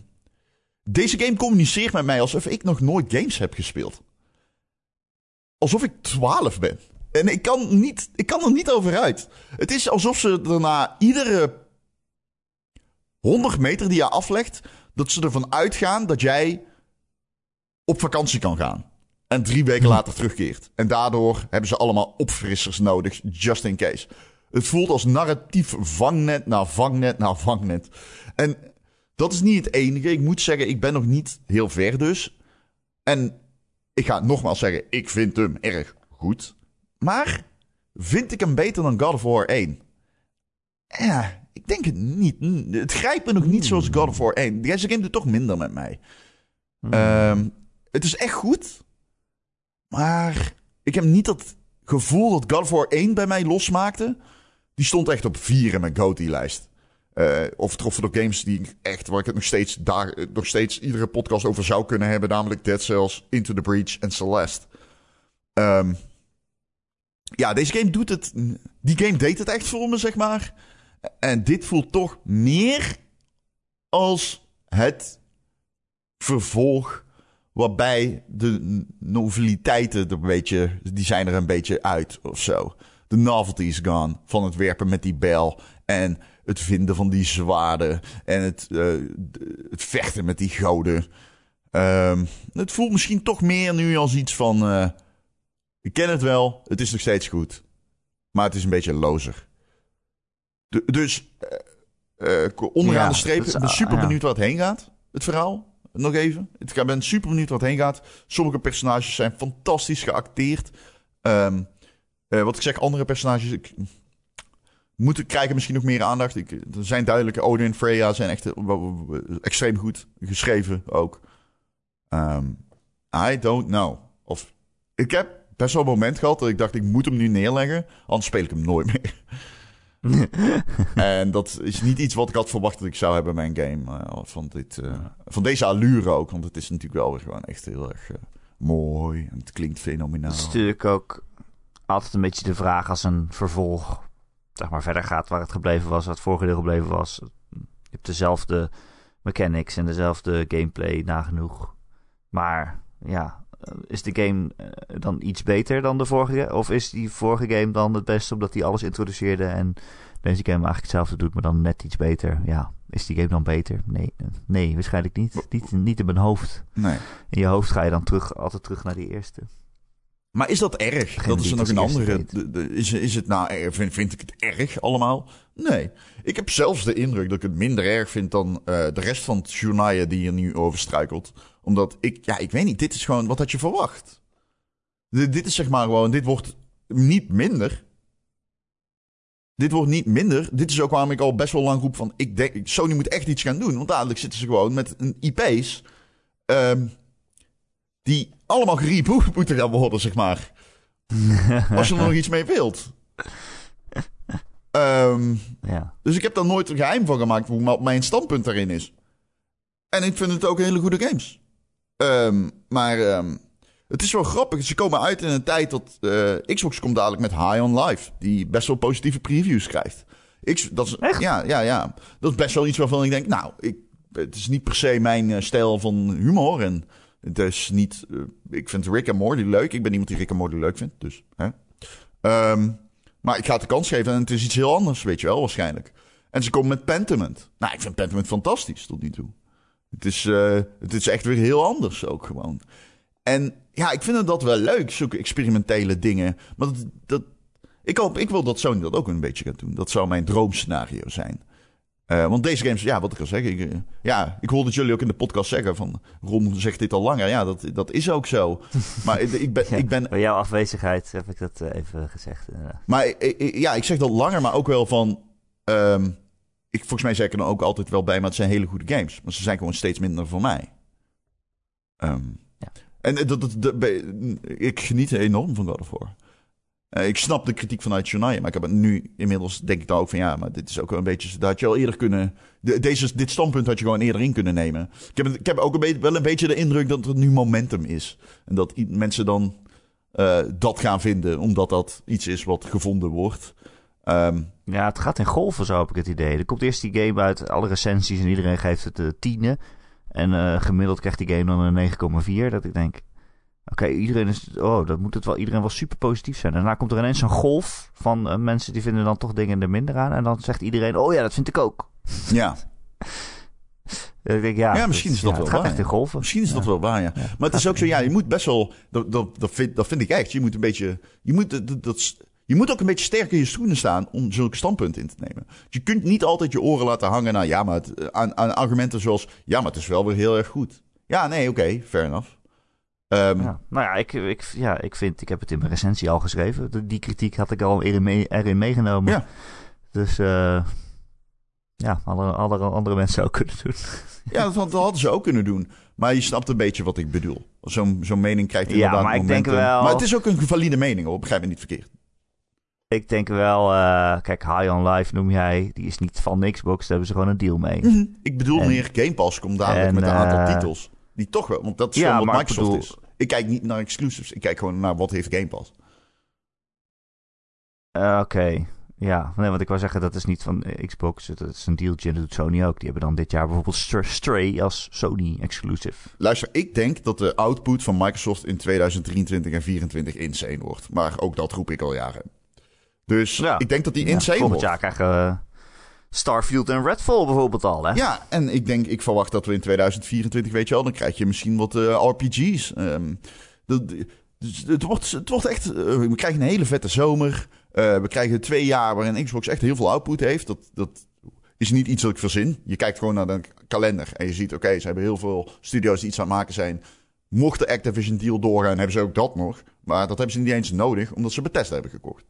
deze game communiceert met mij alsof ik nog nooit games heb gespeeld. Alsof ik 12 ben. En ik kan, niet, ik kan er niet over uit. Het is alsof ze er na iedere 100 meter die je aflegt, dat ze ervan uitgaan dat jij op vakantie kan gaan. En drie weken later terugkeert. En daardoor hebben ze allemaal opfrissers nodig, just in case. Het voelt als narratief vangnet na vangnet na vangnet. En dat is niet het enige. Ik moet zeggen, ik ben nog niet heel ver dus. En ik ga nogmaals zeggen, ik vind hem erg goed. Maar vind ik hem beter dan God of War 1? Ja, ik denk het niet. Het grijpt me nog niet zoals God of War 1. Deze game doet toch minder met mij. Ehm, het is echt goed. Maar ik heb niet dat gevoel dat God of War 1 bij mij losmaakte. Die stond echt op 4 in mijn GOTY-lijst. Uh, of troffen door games die echt, waar ik het nog steeds, daar, nog steeds iedere podcast over zou kunnen hebben. Namelijk Dead Cells, Into the Breach en Celeste. Um, ja, deze game doet het. Die game deed het echt voor me, zeg maar. En dit voelt toch meer als het vervolg. Waarbij de noveliteiten er een beetje, die zijn er een beetje uit of zo. De novelty is gone van het werpen met die bel. En het vinden van die zwaarden. En het, uh, het vechten met die goden. Um, het voelt misschien toch meer nu als iets van... Uh, ik ken het wel, het is nog steeds goed. Maar het is een beetje lozer. Dus uh, onderaan ja, de streep, ik ben super benieuwd waar het heen gaat. Het verhaal, nog even. Ik ben super benieuwd het heen gaat. Sommige personages zijn fantastisch geacteerd. Um, wat ik zeg, andere personages... Moeten krijgen misschien nog meer aandacht. Ik, er zijn duidelijke Odin en Freya zijn echt extreem goed geschreven ook. Um, I don't know. Of ik heb best wel een moment gehad dat ik dacht ik moet hem nu neerleggen, anders speel ik hem nooit meer. en dat is niet iets wat ik had verwacht dat ik zou hebben bij mijn game. Uh, van, dit, uh, van deze allure ook. Want het is natuurlijk wel weer gewoon echt heel erg uh, mooi. En het klinkt fenomenaal. Het is natuurlijk ook altijd een beetje de vraag als een vervolg zeg maar verder gaat waar het gebleven was, waar het vorige deel gebleven was. Je hebt dezelfde mechanics en dezelfde gameplay nagenoeg. Maar ja, is de game dan iets beter dan de vorige? Of is die vorige game dan het beste omdat hij alles introduceerde en deze game eigenlijk hetzelfde doet, maar dan net iets beter? Ja, is die game dan beter? Nee, nee waarschijnlijk niet. Niet, niet in mijn hoofd. Nee. In je hoofd ga je dan terug, altijd terug naar die eerste. Maar is dat erg? Geen dat is nog een andere. deed. de- de- Is, is het nou, erg? vind, vind ik het erg allemaal? Nee. Ik heb zelfs de indruk dat ik het minder erg vind dan eh, de rest van het journaal die er nu over struikelt. Omdat ik, ja, ik weet niet, dit is gewoon wat had je verwacht. Dit, dit is zeg maar gewoon, dit wordt niet minder. dit wordt niet minder. Dit is ook waarom ik al best wel lang roep van... Ik denk, Sony moet echt iets gaan doen. Want dadelijk zitten ze gewoon met een IP's... ehm, die allemaal gereboot moeten gaan worden, zeg maar. Als je er nog iets mee wilt. Ehm, Ja. dus ik heb daar nooit een geheim van gemaakt hoe mijn standpunt daarin is. En ik vind het ook hele goede games. Ehm, maar ehm, het is wel grappig. Ze komen uit in een tijd dat eh, Xbox komt dadelijk met High on Life. Die best wel positieve previews krijgt. Dat is, Echt? Ja, ja, ja. Dat is best wel iets waarvan ik denk, nou, ik, het is niet per se mijn eh, stijl van humor. En het is niet, eh, ik vind Rick en Morty leuk. Ik ben iemand die Rick en Morty leuk vindt, dus. Hè? Ehm, maar ik ga het de kans geven en het is iets heel anders, weet je wel, waarschijnlijk. En ze komen met Pentiment. Nou, ik vind Pentiment fantastisch tot nu toe. Het is, eh, het is echt weer heel anders ook gewoon. En ja, ik vind dat wel leuk, zulke experimentele dingen. Maar dat, dat, ik, hoop, ik wil dat Sony dat ook een beetje gaat doen. Dat zou mijn droomscenario zijn. Eh, want deze games, ja, wat ik al zeg. Ik, eh, ja, ik hoorde het jullie ook in de podcast zeggen van... Ron zegt dit al langer. Ja, dat, dat is ook zo. Maar ik, ben, ik ben Bij jouw afwezigheid heb ik dat even gezegd. inderdaad. maar ja, ik zeg dat langer, maar ook wel van. ehm, ik, volgens mij zeg ik er dan ook altijd wel bij, maar het zijn hele goede games. Maar ze zijn gewoon steeds minder voor mij. Ehm, Ja. En dat, dat, dat- bij- ik geniet er enorm van God of War. Eh, ik snap de kritiek vanuit Shania, maar ik heb het nu inmiddels denk ik dan ook van ja, maar dit is ook wel een beetje, dat had je al eerder kunnen, de- deze, dit standpunt had je gewoon eerder in kunnen nemen. Ik heb, ik heb ook een beetje, wel een beetje de indruk dat er nu momentum is. En dat mensen dan eh, dat gaan vinden, omdat dat iets is wat gevonden wordt. Ehm, Ja, het gaat in golven, zo heb ik het idee. Er komt eerst die game uit, alle recensies en iedereen geeft het de tienen. En eh, gemiddeld krijgt die game dan een 9,4. Dat ik denk, oké, iedereen is, oh, dat moet het wel, iedereen wel super positief zijn. En daarna komt er ineens een golf van eh, mensen die vinden dan toch dingen er minder aan. En dan zegt iedereen, oh ja, dat vind ik ook. ja, En ik denk, ja, Ja, misschien is dat ja, wel Het gaat waar, echt ja. in golven. misschien is dat wel waar, ja. Maar het is ook zo, ja, je moet best wel, dat, dat, dat, vind, dat vind ik echt, je moet een beetje, je moet, dat, dat, je moet ook een beetje sterk in je schoenen staan om zulke standpunten in te nemen. Je kunt niet altijd je oren laten hangen naar, ja, maar het, aan, aan argumenten zoals, ja, maar het is wel weer heel erg goed. Ja, nee, oké, fair enough. Ehm, Ja. Nou ja ik, ik, ja, ik vind, ik heb het in mijn recensie al geschreven. Die kritiek had ik al erin, mee, erin meegenomen. Ja. Dus eh ja, alle, alle andere mensen ook kunnen doen. Ja, dat, dat hadden ze ook kunnen doen. Maar je snapt een beetje wat ik bedoel. Zo'n zo'n mening krijgt Ja, inderdaad maar ik denk momentum. wel- Maar het is ook een valide mening, hoor. Begrijp me niet verkeerd. Ik denk wel, eh, kijk, High on Life noem jij. Die is niet van Xbox, daar hebben ze gewoon een deal mee. Ik bedoel En- meer Game Pass komt dadelijk en, met een aantal eh, titels. Die toch wel, want dat is ja, wat maar ik Microsoft bedoel- is. Ik kijk niet naar exclusives. Ik kijk gewoon naar wat heeft Game Pass. Eh, Oké, ja. Nee, want ik wou zeggen, dat is niet van Xbox. Dat is een dealtje en dat doet Sony ook. Die hebben dan dit jaar bijvoorbeeld Str- Stray als Sony exclusive. Luister, ik denk dat de output van Microsoft in 2023 en 2024 insane wordt. Maar ook dat roep ik al jaren. Dus Ja. ik denk dat die insane volgend wordt. jaar krijgen we Starfield en Redfall bijvoorbeeld al, hè? Ja, en ik denk, ik verwacht dat we in 2024, weet je wel, dan krijg je misschien wat eh, RPG's. Ehm, dat- dus het, wordt, het wordt echt, eh, we krijgen een hele vette zomer. Eh, we krijgen twee jaar waarin Xbox echt heel veel output heeft. Dat, dat is niet iets dat ik verzin. Je kijkt gewoon naar de kalender en je ziet, oké, ze hebben heel veel studio's die iets aan het maken zijn. Mocht de Activision deal doorgaan, hebben ze ook dat nog. Maar dat hebben ze niet eens nodig, omdat ze Bethesda hebben gekocht.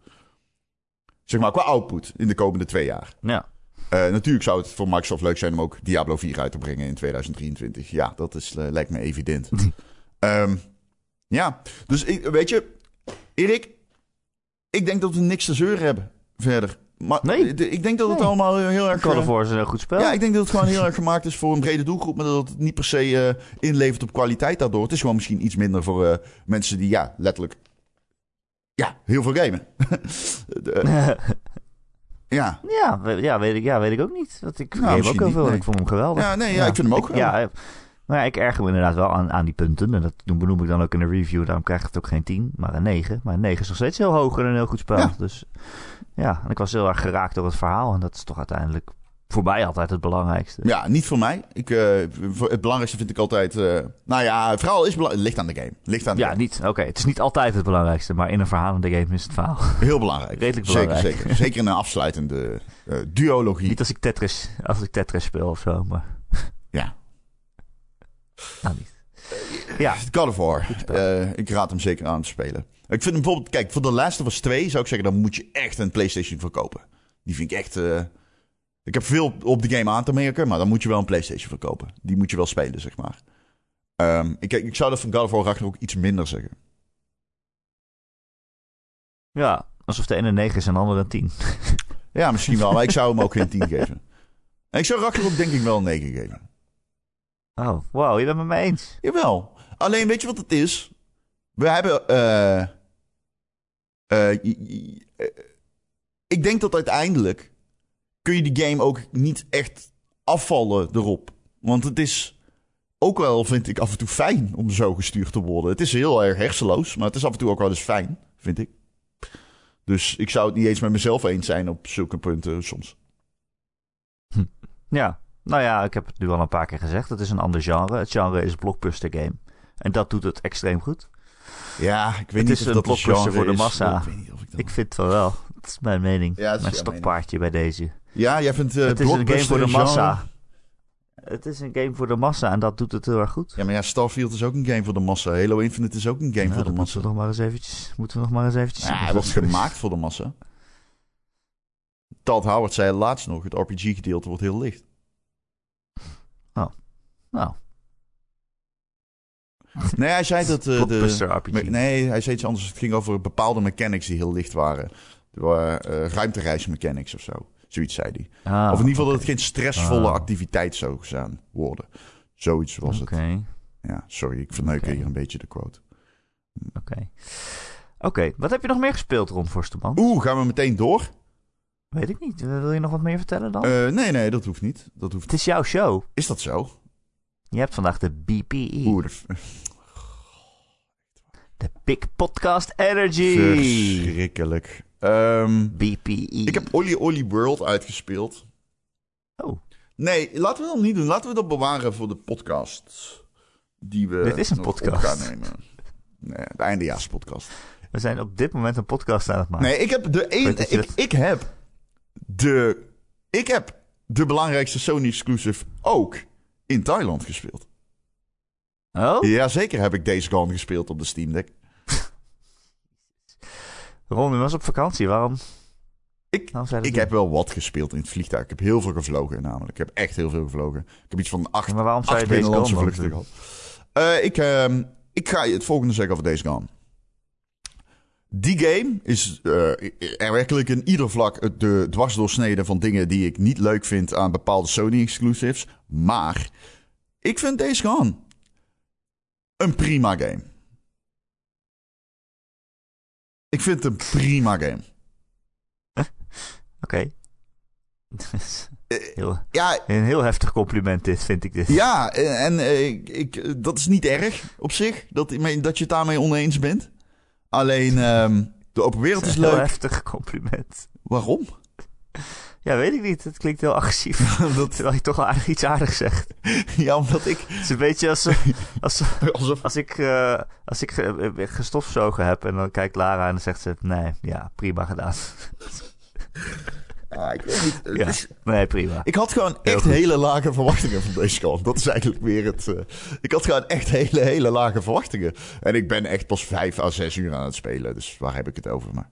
Zeg maar, qua output in de komende twee jaar. Ja. Eh, natuurlijk zou het voor Microsoft leuk zijn om ook Diablo 4 uit te brengen in 2023. Ja, dat is, eh, lijkt me evident. Ehm, ja, dus ik, weet je, Erik, ik denk dat we niks te zeuren hebben verder. Maar Nee. ik denk dat het Nee. allemaal heel erg... Call eh, of War is een goed spel. ja, ik denk dat het gewoon heel erg gemaakt is voor een brede doelgroep, maar dat het niet per se eh, inlevert op kwaliteit daardoor. Het is gewoon misschien iets minder voor eh, mensen die, ja, letterlijk, ja, heel veel gamen. De- ja. ja, we- ja, weet ik, ja, weet ik ook niet. Dat ik Nou, game ook heel veel nee. ik vond hem geweldig. Ja, nee, ja, ik vind hem ook ik, ja, eh, maar ja, ik erger me inderdaad wel aan, aan die punten. En dat benoem ik dan ook in de review. Daarom krijg ik het ook geen 10, maar een 9. Maar een 9 is nog steeds heel hoog en een heel goed spel. Ja. Dus ja, en ik was heel erg geraakt door het verhaal. En dat is toch uiteindelijk voor mij altijd het belangrijkste. Ja, niet voor mij. Ik, voor- het belangrijkste vind ik altijd... eh, nou ja, het verhaal is belangrijk. ligt aan de game. Ligt aan de Ja, game. niet. Oké, het is niet altijd het belangrijkste, maar in een verhalende game is het verhaal. Heel belangrijk. Redelijk Zeker, belangrijk. zeker. Zeker in een afsluitende eh, duologie. niet als ik Tetris, als ik Tetris speel of zo, maar Ja. nou niet. Ja, God of War. ik raad hem zeker aan te spelen. Ik vind hem bijvoorbeeld... Kijk, voor The Last of Us 2 zou ik zeggen... dan moet je echt een PlayStation voor kopen. Die vind ik echt... ik heb veel op de game aan te merken, maar dan moet je wel een PlayStation voor kopen. Die moet je wel spelen, zeg maar. Ehm, ik, ik zou dat van God of War Ragnarok iets minder zeggen. Ja, alsof de ene 9 is en de andere een 10. Ja, misschien wel, maar ik zou hem ook geen 10 geven. En ik zou Ragnarok denk ik wel een 9 geven. Oh, wow, je bent het met me eens. Jawel. Alleen weet je wat het is? We hebben. eh eh, eh, ik denk dat uiteindelijk. Kun je die game ook niet echt afvallen erop. Want het is. ook wel, vind ik, af en toe fijn om zo gestuurd te worden. Het is heel erg hersenloos, maar het is af en toe ook wel eens fijn, vind ik. Dus ik zou het niet eens met mezelf eens zijn op zulke punten soms. Ja, nou ja, ik heb het nu al een paar keer gezegd. Het is een ander genre. Het genre is blockbuster game. En dat doet het extreem goed. Ja, ik weet Het niet is of een dat blockbuster voor de is. massa. Ik weet niet of ik dat... Ik vind het wel. Dat is mijn mening. Ja, mijn stokpaardje bij deze. Ja, jij vindt eh het is een game voor de genre? massa. Het is een game voor de massa en dat doet het heel erg goed. Ja, maar ja, Starfield is ook een game voor de massa. Halo Infinite is ook een game Nou, voor de dat moeten massa. we nog maar eens eventjes. Moeten we nog maar eens eventjes. Ja, hij zo is. gemaakt voor de massa. Todd Howard zei laatst nog, het RPG-gedeelte wordt heel licht. Nou, Nee, hij zei dat... eh, de, RPG. nee, hij zei iets anders. Het ging over bepaalde mechanics die heel licht waren. Eh ruimtereismechanics of zo. Zoiets zei hij. Ah, of in ieder geval dat het geen stressvolle Ah. activiteit zou gaan worden. Zoiets was het. Ja, sorry, ik verneuk hier een beetje de quote. oké. Oké, wat heb je nog meer gespeeld, Ron Forsterman? Oeh, gaan we meteen door? Weet ik niet. Wil je nog wat meer vertellen dan? Eh, nee, nee, dat hoeft niet. Dat hoeft... het is jouw show. Is dat zo? Je hebt vandaag de BPE. Oeh, de- De Big Podcast Energy. verschrikkelijk. Ehm, BPE. ik heb Olly Olly World uitgespeeld. Oh, Nee, laten we dat niet doen. Laten we dat bewaren voor de podcast. Die we Dit is een podcast. op gaan nemen. Nee, de eindejaarspodcast. we zijn op dit moment een podcast aan het maken. Nee, ik heb de een, je ik, ik heb de ik heb de belangrijkste Sony exclusive ook in Thailand gespeeld. Oh? Jazeker heb ik Days Gone gespeeld op de Steam Deck. Ron, u was op vakantie. Waarom? Ik, waarom ik heb wel wat gespeeld in het vliegtuig. Ik heb heel veel gevlogen namelijk. Ik heb echt heel veel gevlogen. Ik heb iets van acht, maar waarom zou acht je deze binnenlandse vluchten gehad. Eh, ik, ehm, ik ga je het volgende zeggen over Days Gone. Die game is er werkelijk in ieder vlak de dwarsdoorsnede van dingen die ik niet leuk vind aan bepaalde Sony exclusives. Maar ik vind Days Gone een prima game. Ik vind het een prima game. Oké. heel, Ja, een heel heftig compliment dit, vind ik dit. Ja, en, en eh, ik, ik, dat is niet erg op zich, dat, dat je het daarmee oneens bent. Alleen, ehm, de open wereld is Een heel leuk. heftig compliment. Waarom? Ja, weet ik niet. Het klinkt heel agressief. dat, Terwijl je toch wel aardig iets aardigs zegt. ja, omdat ik... Het is een beetje als, als, Alsof, als ik, eh, als ik eh, gestofzogen heb en dan kijkt Lara en dan zegt ze... Nee, ja, prima gedaan. ah, ik weet niet. Ja. Nee, prima. ik had gewoon Heel echt goed. hele lage verwachtingen van deze kant. Dat is eigenlijk weer het... eh, ik had gewoon echt hele, hele lage verwachtingen. En ik ben echt pas vijf à zes uur aan het spelen. Dus waar heb ik het over? Maar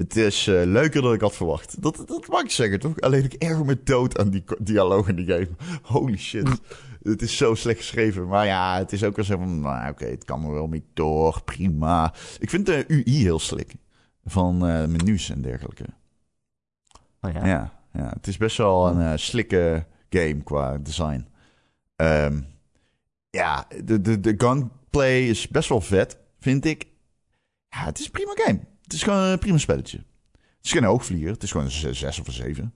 het is eh, leuker dan ik had verwacht. Dat, dat mag ik zeggen, toch? Alleen ik erg me dood aan die dialoog in die game. Holy shit. Het is zo slecht geschreven. Maar ja, het is ook wel zo van... Nou, oké, het kan er wel mee door. Prima. Ik vind de UI heel slik. Van eh, menus en dergelijke. Oh, ja. Ja, ja, het is best wel een slikke game qua design. Ehm, ja, de, de, de gunplay is best wel vet, vind ik. Ja, het is een prima game. Het is gewoon een prima spelletje. Het is geen hoogvlieger, het is gewoon een zes of een zeven.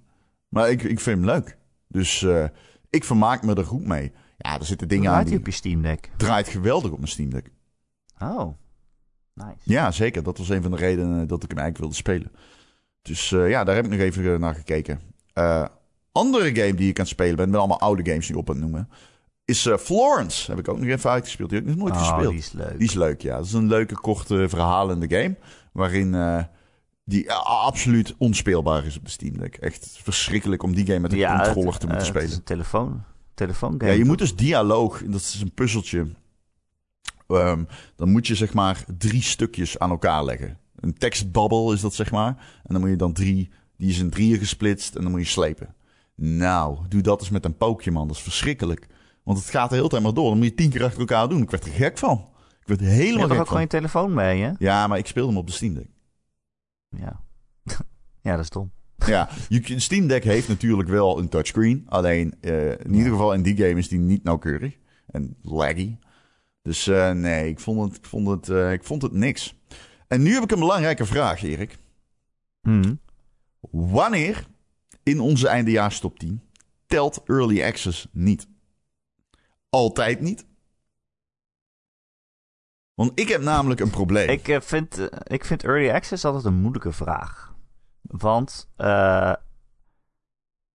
Maar ik, ik vind hem leuk. Dus eh, ik vermaak me er goed mee. Ja, er zitten dingen aan Draait hij die... op je Steam Deck? Draait geweldig op mijn Steam Deck. Oh, nice. Ja, zeker. Dat was een van de redenen dat ik hem eigenlijk wilde spelen. Dus eh, ja, daar heb ik nog even eh, naar gekeken. Andere game die ik aan het spelen ben, met allemaal oude games die op aan het noemen, is eh, Florence. Heb ik ook nog even uitgespeeld. Die heb ik nog nooit Oh, gespeeld. die is leuk. Die is leuk, ja. Dat is een leuke, korte, verhalende game. Waarin eh, die eh, absoluut onspeelbaar is op de Steam Deck. Echt verschrikkelijk om die game met een ja, het- controller te moeten eh, Het spelen. is een telefoon, telefoongame. Ja, je toch? moet dus dialoog, dat is een puzzeltje. Ehm, dan moet je zeg maar drie stukjes aan elkaar leggen. Een tekstbabbel is dat zeg maar. En dan moet je dan drie Die is in drieën gesplitst en dan moet je slepen. Nou, doe dat eens met een Pokémon. Dat is verschrikkelijk. Want het gaat de hele tijd maar door. Dan moet je tien keer achter elkaar doen. Ik werd er gek van. Ik werd er Je helemaal hebt toch gek ook gewoon van. je telefoon mee, hè? Ja, maar ik speelde hem op de Steam Deck. Ja. ja, dat is dom. Ja, je, Steam Deck heeft natuurlijk wel een touchscreen. Alleen eh, in ieder geval in die game is die niet nauwkeurig. En laggy. Dus eh, nee, ik vond, het, ik, vond het, eh, ik vond het niks. En nu heb ik een belangrijke vraag, Erik. Hm. Wanneer in onze eindejaars top 10 telt Early Access niet? Altijd niet? Want ik heb namelijk een probleem. Ik, eh, vind, eh, ik vind early access altijd een moeilijke vraag. Want eh,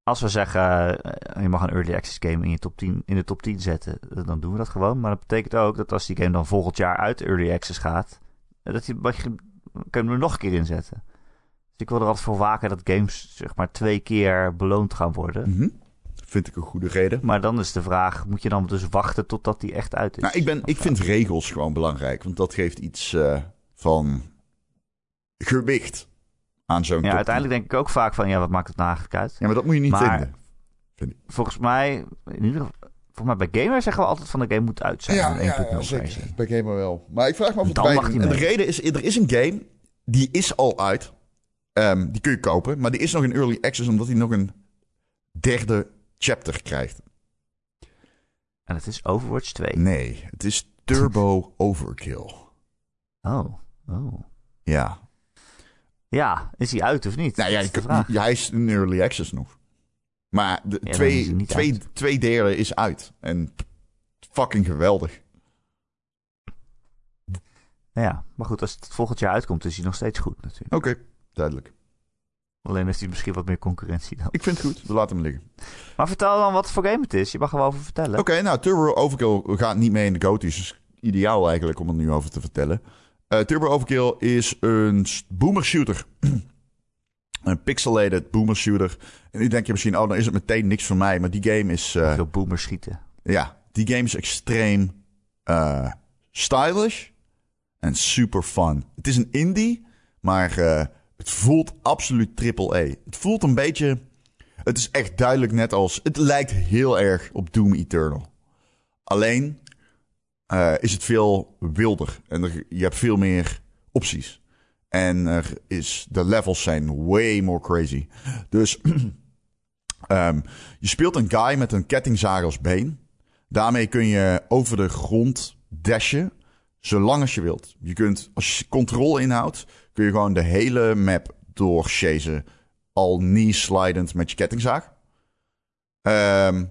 als we zeggen, je mag een early access game in, je top 10, in de top 10 zetten, dan doen we dat gewoon. Maar dat betekent ook dat als die game dan volgend jaar uit early access gaat, dat je, je hem er nog een keer in zetten. Dus ik wil er altijd voor waken dat games zeg maar twee keer beloond gaan worden. Mhm. Vind ik een goede reden. Maar dan is de vraag, moet je dan dus wachten totdat die echt uit is? Nou, ik, ben, ik vind regels gewoon belangrijk. Want dat geeft iets eh, van gewicht aan zo'n Ja, 10. uiteindelijk denk ik ook vaak van, ja, wat maakt het nou eigenlijk uit? Ja, maar dat moet je niet Maar- vinden. Volgens mij, in ieder geval, volgens mij bij gamers zeggen we altijd van de game moet uit zijn. Ja, in ja, 1.0 ja, zeker. Bij Gamer wel. Maar ik vraag me af het bij... die En de reden is, er is een game, die is al uit. Ehm, die kun je kopen, maar die is nog in early access omdat hij nog een derde chapter krijgt. En het is Overwatch 2. Nee, het is Turbo Overkill. Oh, oh. Ja. Ja, is hij uit of niet? Nou ja, je ja, hij is in early access nog. Maar de is twee, twee, uit. twee derde is uit. En fucking geweldig. Ja, maar goed, als het volgend jaar uitkomt, is hij nog steeds goed natuurlijk. Oké, duidelijk. Alleen heeft hij misschien wat meer concurrentie dan. Ik vind het goed. We laten hem liggen. Maar vertel dan wat voor game het is. Je mag er wel over vertellen. Oké, nou, Turbo Overkill gaat niet mee in de GOTY's. Dus ideaal eigenlijk om er nu over te vertellen. Eh, Turbo Overkill is een boomer shooter. een pixelated boomer shooter. En nu denk je misschien, oh, dan is het meteen niks voor mij. Maar die game is... eh, Veel boomers schieten. Ja, die game is extreem eh, stylish en super fun. Het is een indie, maar het voelt absoluut triple A. Het voelt een beetje... Het is echt duidelijk net als... Het lijkt heel erg op Doom Eternal. Alleen eh, is het veel wilder. En je hebt veel meer opties. En er is, de levels zijn way more crazy. Dus ehm, je speelt een guy met een kettingzaag als been. Daarmee kun je over de grond dashen, zolang als je wilt. Je kunt, als je controle inhoudt, kun je gewoon de hele map doorchasen. Al knee-slidend met je kettingzaag. Ehm,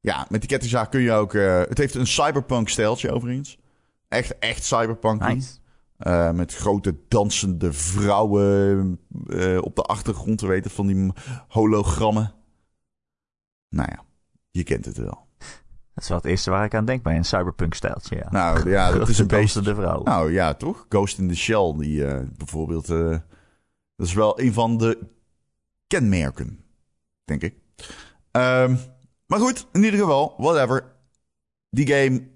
ja, met die kettingzaag kun je ook... eh, het heeft een cyberpunk stijltje overigens. Echt, echt cyberpunk. Nice. Eh, met grote dansende vrouwen eh, op de achtergrond, we weten van die hologrammen. Nou ja, je kent het wel. Dat is wel het eerste waar ik aan denk bij een cyberpunk-stijltje, ja. Nou ja, dat is een beetje... de vrouw. Nou ja, toch? Ghost in the Shell, die eh, bijvoorbeeld... eh, dat is wel een van de kenmerken, denk ik. Ehm, maar goed, in ieder geval, whatever. Die game,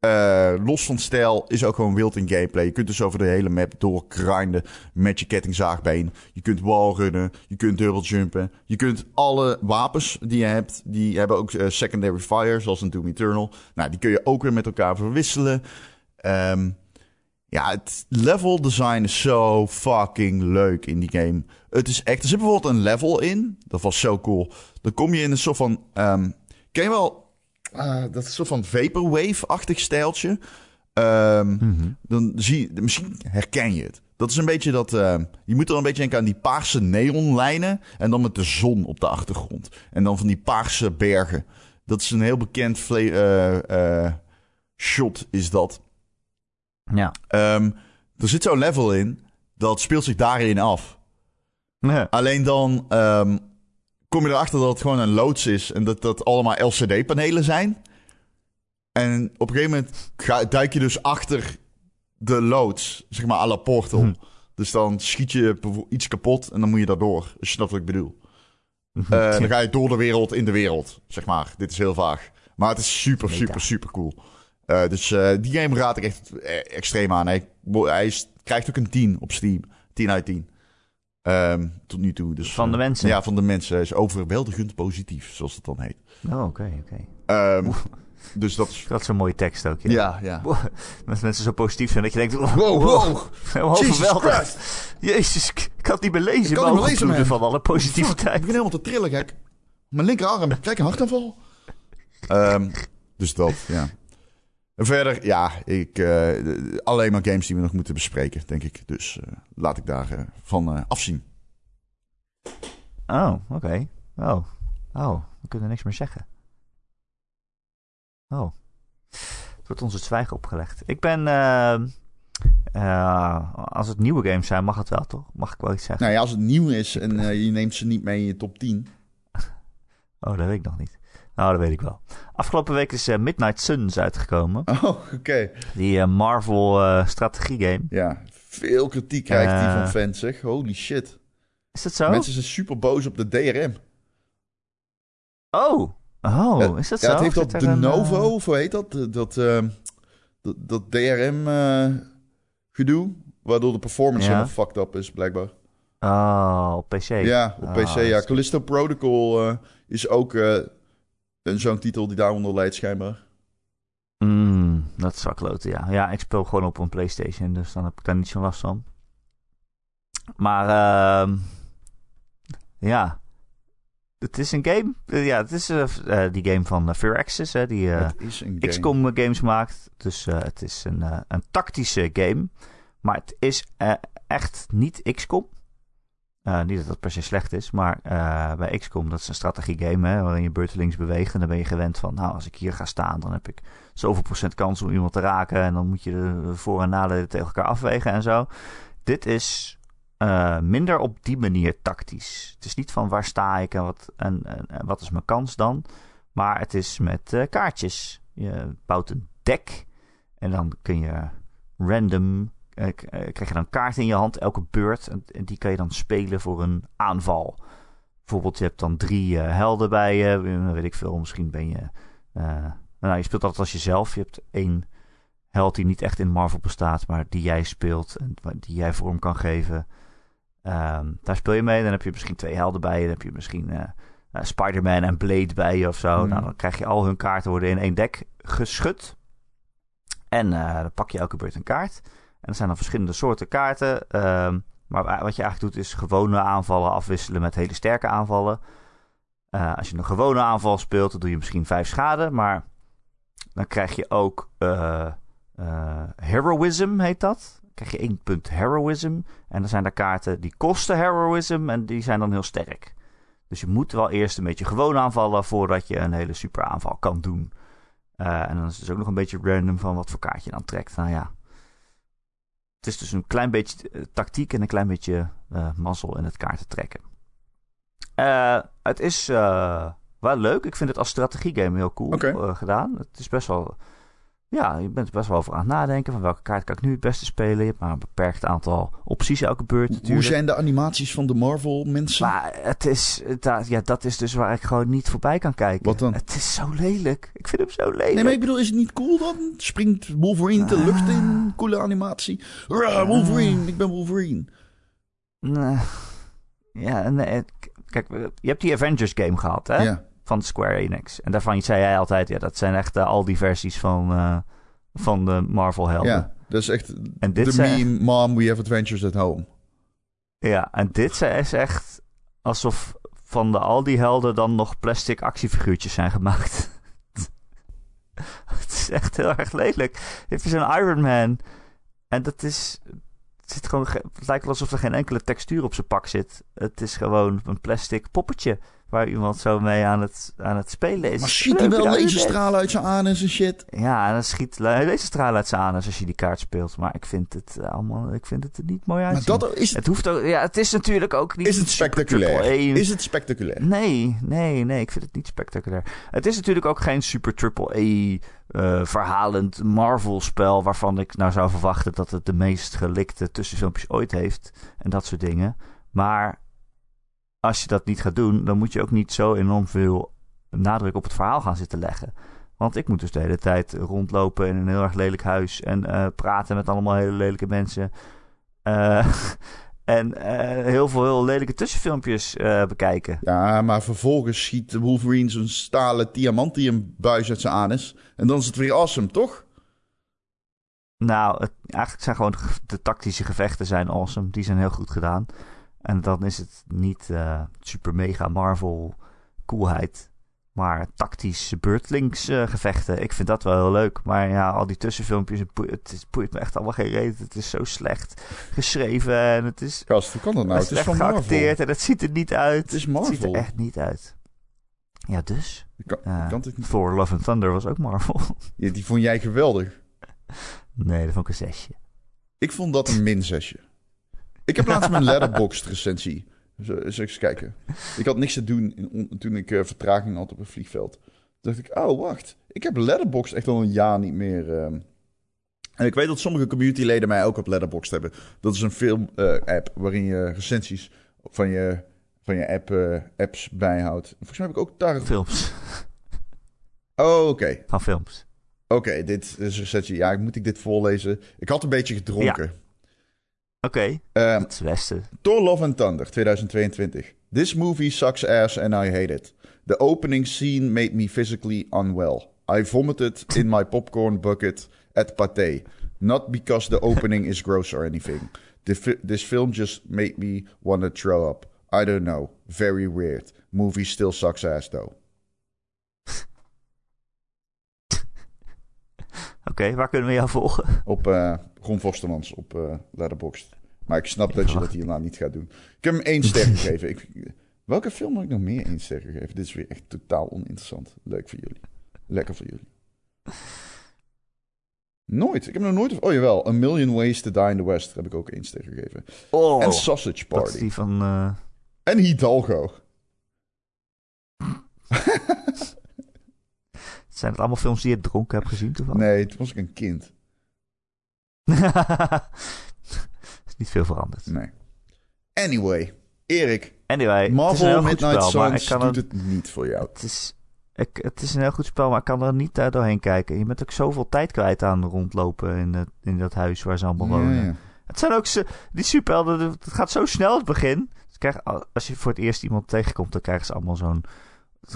eh, los van stijl, is ook gewoon wild in gameplay. Je kunt dus over de hele map doorgrinden met je kettingzaagbeen. Je kunt wallrunnen, je kunt jumpen. Je kunt alle wapens die je hebt, die hebben ook eh, secondary fire, zoals in Doom Eternal. Nou, die kun je ook weer met elkaar verwisselen. Ehm, ja, het level design is zo fucking leuk in die game. Het is echt... Er zit bijvoorbeeld een level in. Dat was zo cool. Dan kom je in een soort van... ehm, ken je wel... ah, dat is een soort van vaporwave-achtig stijltje. Ehm, Mhm. dan zie je... Misschien herken je het. Dat is een beetje dat... ehm, je moet er een beetje denken aan die paarse neonlijnen. En dan met de zon op de achtergrond. En dan van die paarse bergen. Dat is een heel bekend eh, shot, is dat. Ja. Ehm, er zit zo'n level in, dat speelt zich daarin af. Ja. Alleen dan kom je erachter dat het gewoon een loods is en dat dat allemaal LCD-panelen zijn. En op een gegeven moment ga, duik je dus achter de loods, zeg maar à la Portal. Hm. Dus dan schiet je iets kapot en dan moet je daardoor. Als je snapt wat ik bedoel. Eh, dan ga je door de wereld in de wereld, zeg maar. Dit is heel vaag. Maar het is super, Meta. super, super cool. Eh, dus eh, die game raad ik echt extreem aan. Hij, hij is- krijgt ook een 10 op Steam. 10 uit 10. Ehm, tot nu toe. Dus, Van de eh, mensen? Ja, van de mensen. is overweldigend positief, zoals het dan heet. Oh, oké, oké. Ehm, dus dat is... Dat is een mooie tekst ook, ja. Ja, ja. Als mensen zo positief zijn dat je denkt... Wow, Wow, wow. wow Jesus overweldigd. Jezus, ik had het niet meer lezen. Ik kan maar niet meer lezen, overvloeden man. van alle Fuck, ik positiviteit. begin helemaal te trillen, gek. Mijn linkerarm, krijg een hartaanval. Ehm dus dat, ja. En verder, ja, ik, eh, alleen maar games die we nog moeten bespreken, denk ik. Dus eh, laat ik daar eh, van afzien. Oh, oké. Oh. Oh, we kunnen niks meer zeggen. Oh. Het wordt ons het zwijgen opgelegd. Ik ben... als het nieuwe games zijn, mag het wel, toch? Mag ik wel iets zeggen? Nou ja, als het nieuw is en je neemt ze niet mee in je top 10. Oh, dat weet ik nog niet. Nou, dat weet ik wel. Afgelopen week is eh, Midnight Suns uitgekomen. Oh, oké. Die eh, Marvel eh strategie game. Ja, veel kritiek krijgt die van fans, zeg. Holy shit. Is dat zo? Mensen zijn super boos op de DRM. Oh. Oh, Ja, is dat ja, zo? het heeft Zit dat de Novo, of hoe heet dat? Dat, dat, ehm, dat, DRM-gedoe, waardoor de performance Ja. helemaal fucked up is, blijkbaar. Oh, op PC. Ja, op Ah, PC. Ja, is- Callisto Protocol is ook zo'n titel die daaronder leidt, schijnbaar. Mm, dat wel kloten, ja. Ja, ik speel gewoon op een PlayStation, dus dan heb ik daar niet zo last van. Maar, ehm ja. Het is een game. Eh, ja, het is eh, eh, die game van Firaxis, hè, die game. XCOM games maakt. Dus het is een, een tactische game. Maar het is echt niet XCOM. Eh, niet dat dat per se slecht is, maar eh, bij XCOM dat is een strategiegame waarin je beurtelings beweegt. En dan ben je gewend van, nou als ik hier ga staan, dan heb ik zoveel procent kans om iemand te raken. En dan moet je de voor- en nadelen tegen elkaar afwegen en zo. Dit is eh, minder op die manier tactisch. Het is niet van waar sta ik en wat, en, en, wat is mijn kans dan. Maar het is met kaartjes. Je bouwt een deck en dan kun je random krijg je dan kaarten in je hand elke beurt. En, en die kan je dan spelen voor een aanval. Bijvoorbeeld, je hebt dan drie eh, helden bij je. eh, weet ik veel, misschien ben je... eh, nou, je speelt altijd als jezelf. Je hebt één held die niet echt in Marvel bestaat, maar die jij speelt en die jij vorm kan geven. Ehm, daar speel je mee. Dan heb je misschien twee helden bij je. Dan heb je misschien eh, eh, Spider-Man en Blade bij je of zo. Mhm. Nou, dan krijg je al hun kaarten worden in één deck geschud. En eh, dan pak je elke beurt een kaart. En er zijn dan verschillende soorten kaarten. Ehm, maar wa- wat je eigenlijk doet is gewone aanvallen afwisselen met hele sterke aanvallen. Eh, als je een gewone aanval speelt, dan doe je misschien vijf schade. Maar dan krijg je ook eh, eh, heroism, heet dat. Dan krijg je één punt heroism. En dan zijn er kaarten die kosten heroism en die zijn dan heel sterk. Dus je moet wel eerst een beetje gewoon aanvallen voordat je een hele super aanval kan doen. En dan is het dus ook nog een beetje random van wat voor kaart je dan trekt. Nou ja. Het is dus een klein beetje eh, tactiek en een klein beetje eh, mazzel in het kaarten trekken. Eh, het is wel leuk. Ik vind het als strategiegame heel cool gedaan. Het is best wel... Ja, je bent er best wel over aan het nadenken. Van welke kaart kan ik nu het beste spelen? Je hebt maar een beperkt aantal opties elke beurt Hoe natuurlijk. zijn de animaties van de Marvel mensen? Maar het is, het- ja, dat is dus waar ik gewoon niet voorbij kan kijken. Wat dan? Het is zo lelijk. Ik vind hem zo lelijk. Nee, maar ik bedoel, is het niet cool dan? Springt Wolverine de lucht in? Coole animatie. Rah, Wolverine, ik ben Wolverine. Nee. Ja, nee. Kijk, je hebt die Avengers game gehad, hè? Ja. Van Square Enix. En daarvan zei jij altijd, ja, dat zijn echt eh, al die versies van, eh, van de Marvel helden. ja, dat is echt En dit de meme, mom, we have adventures at home. ja, en dit is echt alsof van de, al die helden dan nog plastic actiefiguurtjes zijn gemaakt. het is echt heel erg lelijk. Heb je zo'n Iron Man en dat is... Het, zit gewoon, ge- het lijkt wel alsof er geen enkele textuur op zijn pak zit. Het is gewoon een plastic poppetje waar iemand zo mee aan het, aan het spelen is. Maar schiet hij wel laserstralen uit zijn anus en shit? Ja, en dan schiet le- deze stralen uit zijn anus als je die kaart speelt. Maar ik vind het eh, allemaal, ik vind het er niet mooi Maar uitzien. dat is het, Het hoeft ook, ja, het is natuurlijk ook niet is het spectaculair? Is het spectaculair? Nee, nee, nee, ik vind het niet spectaculair. Het is natuurlijk ook geen super triple eh, verhalend Marvel-spel waarvan ik nou zou verwachten dat het de meest gelikte tussenfilmpjes ooit heeft en dat soort dingen. Maar als je dat niet gaat doen, dan moet je ook niet zo enorm veel nadruk op het verhaal gaan zitten leggen. Want ik moet dus de hele tijd rondlopen in een heel erg lelijk huis en eh, praten met allemaal hele lelijke mensen. Eh, En eh, heel veel heel lelijke tussenfilmpjes bekijken. Ja, maar vervolgens schiet Wolverine zo'n stalen diamantium buis uit zijn anus. En dan is het weer awesome, toch? Nou, het, eigenlijk zijn gewoon de, de tactische gevechten zijn awesome. Die zijn heel goed gedaan. En dan is het niet eh, super mega Marvel coolheid. Maar tactisch beurtlings eh, gevechten. Ik vind dat wel heel leuk. Maar ja, al die tussenfilmpjes, het boeit, me echt allemaal geen reden. Het is zo slecht geschreven en het is Gast, hoe kan dat nou? Het is slecht van Marvel. geacteerd en het ziet er niet uit. Het is Het ziet er echt niet uit. Ja, dus. Je kan, eh, kan het niet... Thor Love and Thunder was ook Marvel. Ja, die vond jij geweldig. nee, dat vond ik een zesje. Ik vond dat een min zesje. Ik heb laatst mijn Letterboxd recensie. Zo, eens eens kijken. Ik had niks te doen in- toen ik eh, vertraging had op een vliegveld. Toen dacht ik, oh wacht. Ik heb Letterboxd echt al een jaar niet meer. ehm. En ik weet dat sommige communityleden mij ook op Letterboxd hebben. Dat is een film-app waarin je recensies van je, van je app, eh, apps bijhoudt. Volgens mij heb ik ook daar... Films. Oh, oké. Van films. Oké, dit is een recensie. Ja, moet ik dit voorlezen? Ik had een beetje gedronken. Oké, Ehm, het is Westen. Thor Love and Thunder 2022. This movie sucks ass and I hate it. The opening scene made me physically unwell. I vomited in my popcorn bucket at Pathé. Not because the opening is gross or anything. The this film just made me want to throw up. I don't know. Very weird. Movie still sucks ass though. Oké, waar kunnen we jou volgen? Op eh Ron Vostermans op eh Letterboxd. Maar ik snap dat je dat hierna niet gaat doen. Ik heb hem één ster gegeven. Ik, welke film heb ik nog meer één ster gegeven? Dit is weer echt totaal oninteressant. Leuk voor jullie. Lekker voor jullie. Nooit. Ik heb nog nooit... Oh jawel. A Million Ways to Die in the West heb ik ook één ster gegeven. Oh, En Sausage dat is Party. die van... eh, En Hidalgo. zijn het allemaal films die je dronken hebt gezien toevallig? Nee, toen was ik een kind. is niet veel veranderd. Nee. Anyway. Erik. Anyway, het Marvel Midnight Suns doet er, het niet voor jou. het, is, ik, het is een heel goed spel, maar ik kan er niet doorheen kijken. Je bent ook zoveel tijd kwijt aan rondlopen in, het, in dat huis waar ze allemaal Ja, wonen. ja. Het zijn ook ze, die superhelden, het gaat zo snel het begin. Ze krijgen, als je voor het eerst iemand tegenkomt, dan krijgen ze allemaal zo'n...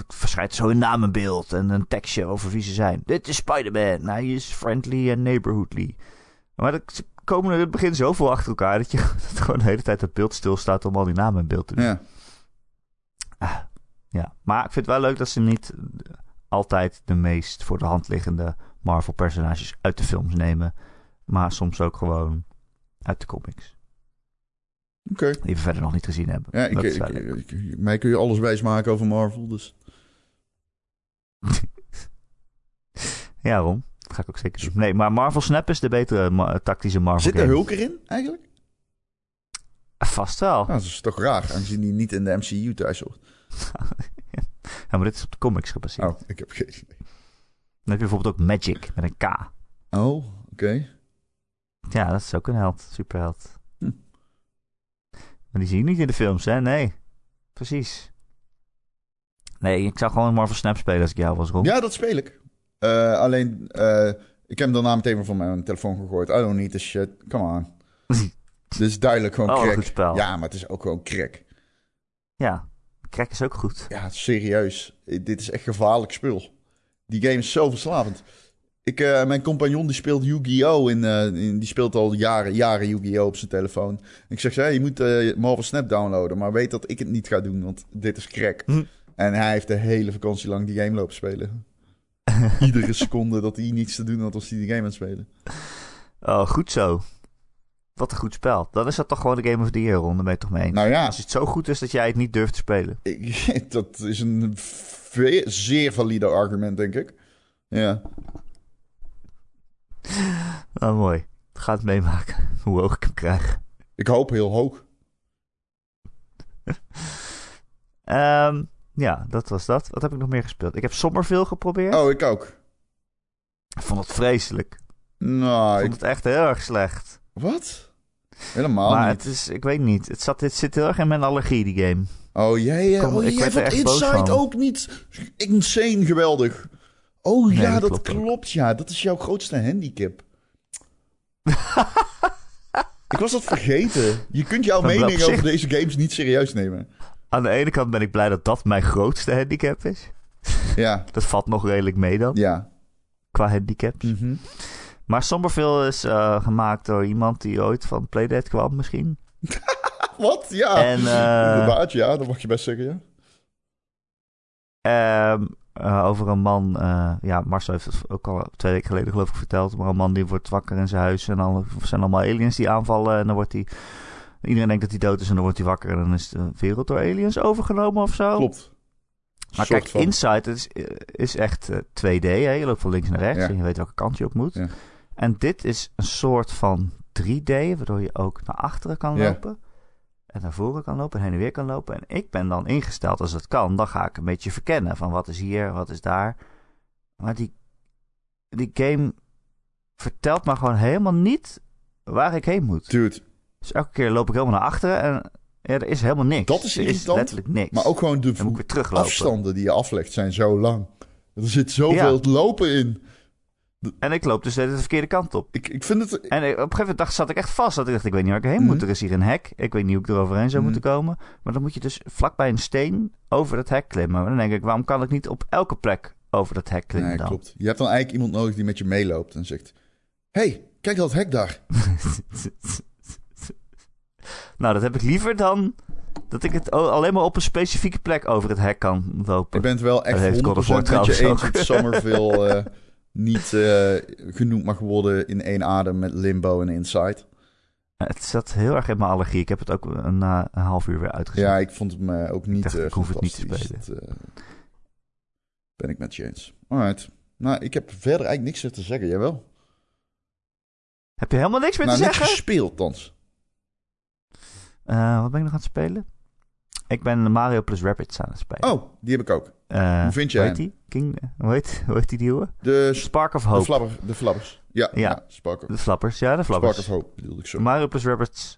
Verschijnt zo een namenbeeld en een tekstje over wie ze zijn. Dit is Spider-Man. Hij is friendly en neighborhoodly. Maar dat- ze komen in het begin zoveel achter elkaar dat je dat gewoon de hele tijd het beeld stilstaat om al die namen in beeld te doen. Ja. Ja, maar ik vind het wel leuk dat ze niet altijd de meest voor de hand liggende Marvel-personages uit de films nemen. Maar soms ook gewoon uit de comics. Oké. Die we verder nog niet gezien hebben. Ja, ik, ik, mij kun je alles wijs maken over Marvel, dus... Ja, Ron. Dat ga ik ook zeker doen. Nee, maar Marvel Snap is de betere ma- tactische Marvel Zit er game. Hulk erin, eigenlijk? Vast wel. Nou, dat is toch raar, aangezien die niet in de MCU thuis hoort. Ja, maar dit is op de comics gebaseerd. Oh, ik heb geen idee. Dan heb je bijvoorbeeld ook Magic met een K. Oh, oké. Ja, dat is ook een held. Superheld. Hm. Maar die zie je niet in de films, hè? Nee. Precies. Nee, ik zou gewoon Marvel Snap spelen als ik jou was, Ron. Ja, dat speel ik. Eh, alleen, eh, ik heb hem daarna meteen weer van mijn telefoon gegooid. I don't need this shit. Come on. Dit is duidelijk gewoon Oh, crack. goed spel. Ja, maar het is ook gewoon crack. Ja. Crack is ook goed. Ja, serieus. Dit is echt gevaarlijk spul. Die game is zo verslavend. Ik, eh, mijn compagnon die speelt Yu-Gi-Oh! In, in- die speelt al jaren, jaren Yu-Gi-Oh! op zijn telefoon. Ik zeg, hey, je moet Marvel Snap downloaden. Maar weet dat ik het niet ga doen, want dit is crack. Hm. En hij heeft de hele vakantie lang die game lopen spelen. Iedere seconde dat hij niets te doen had, was hij die game aan het spelen. Oh, goed zo. Wat een goed spel. Dan is dat toch gewoon de Game of the Year, Ron. Daar ben je het toch mee? Nou ja, Als het zo goed is dat jij het niet durft te spelen. ik- dat is een zeer valide argument, denk ik. Ja. Oh, mooi. Ga het meemaken. Hoe hoog ik hem krijg. Ik hoop heel hoog. Ehm, ja, dat was dat. Wat heb ik nog meer gespeeld? Ik heb Somerville geprobeerd. Oh, ik ook. Ik vond het vreselijk. Nou, Ik vond het echt heel erg slecht. wat? Helemaal maar niet. het is, ik weet niet. Het, zat, het zit heel erg in mijn allergie, die game. Oh, jij, ja. Kom, oh, ik jij vond Inside ook niet insane geweldig. Oh Nee, ja, dat klopt klopt. Ja, dat is jouw grootste handicap. Ik was dat vergeten. Je kunt jouw mening over deze games niet serieus nemen. Aan de ene kant ben ik blij dat dat mijn grootste handicap is. Ja, Dat valt nog redelijk mee dan, ja. qua handicaps. Mhm. Maar Somberville is eh, gemaakt door iemand die ooit van Playdead kwam misschien. Wat? Ja. En, eh, Inderdaad, ja. Dat mag je best zeggen, ja. Ehm, eh, over een man, ja, Marcel heeft het ook al twee weken geleden geloof ik verteld. Maar een man die wordt wakker in zijn huis en dan zijn allemaal aliens die aanvallen. En dan wordt hij, iedereen denkt dat hij dood is en dan wordt hij wakker. En dan is de wereld door aliens overgenomen of zo. Klopt. Maar kijk, van. Inside is, is echt eh, 2D. Hè? Je loopt van links naar rechts Ja. en je weet welke kant je op moet. Ja. En dit is een soort van 3D, waardoor je ook naar achteren kan Ja. lopen. En naar voren kan lopen en heen en weer kan lopen. En ik ben dan ingesteld, als het kan, dan ga ik een beetje verkennen van wat is hier, wat is daar. Maar die, die game vertelt me gewoon helemaal niet waar ik heen moet. Dude, Dus elke keer loop ik helemaal naar achteren en ja, er is helemaal niks. Dat is er is letterlijk niks. maar ook gewoon de afstanden die je aflegt zijn zo lang. Er zit zoveel lopen in. En ik loop dus de verkeerde kant op. Ik, ik vind het... En ik- op een gegeven moment dacht, zat ik echt vast. Dat ik dacht, ik weet niet waar ik heen Mhm. moet. Er is hier een hek. Ik weet niet hoe ik er overheen zou Mhm. moeten komen. Maar dan moet je dus vlakbij een steen over dat hek klimmen. Maar dan denk ik, waarom kan ik niet op elke plek over dat hek klimmen Nee, dan? klopt. Je hebt dan eigenlijk iemand nodig die met je meeloopt en zegt... hey, kijk dat hek daar. nou, dat heb ik liever dan dat ik het alleen maar op een specifieke plek over het hek kan lopen. Ik ben het wel echt Dat heeft God of War 100% met je dat Somerville eh, niet eh, genoemd mag worden in één adem met Limbo en Inside. Het zat heel erg in mijn allergie. Ik heb het ook na een half uur weer uitgezet. Ja, ik vond het me ook niet dacht, eh ik hoef het niet te. Dat, eh, ben ik met je eens. Alright. Nou, ik heb verder eigenlijk niks meer te zeggen. Jij wel? Heb je helemaal niks meer nou, te niks zeggen? gespeeld, thans. Eh, wat ben ik nog aan het spelen? Ik ben Mario plus Rabbids aan het spelen. Oh, die heb ik ook. Eh, hoe vind je hoe hem? heet die? King, hoe, heet, hoe heet die nieuwe? De, Spark of de, Hope. flabber, de flabbers. Ja, ja. Ja. Spark, of, de flappers, ja, de Spark flappers. of Hope bedoelde ik zo. Mario plus Rabbids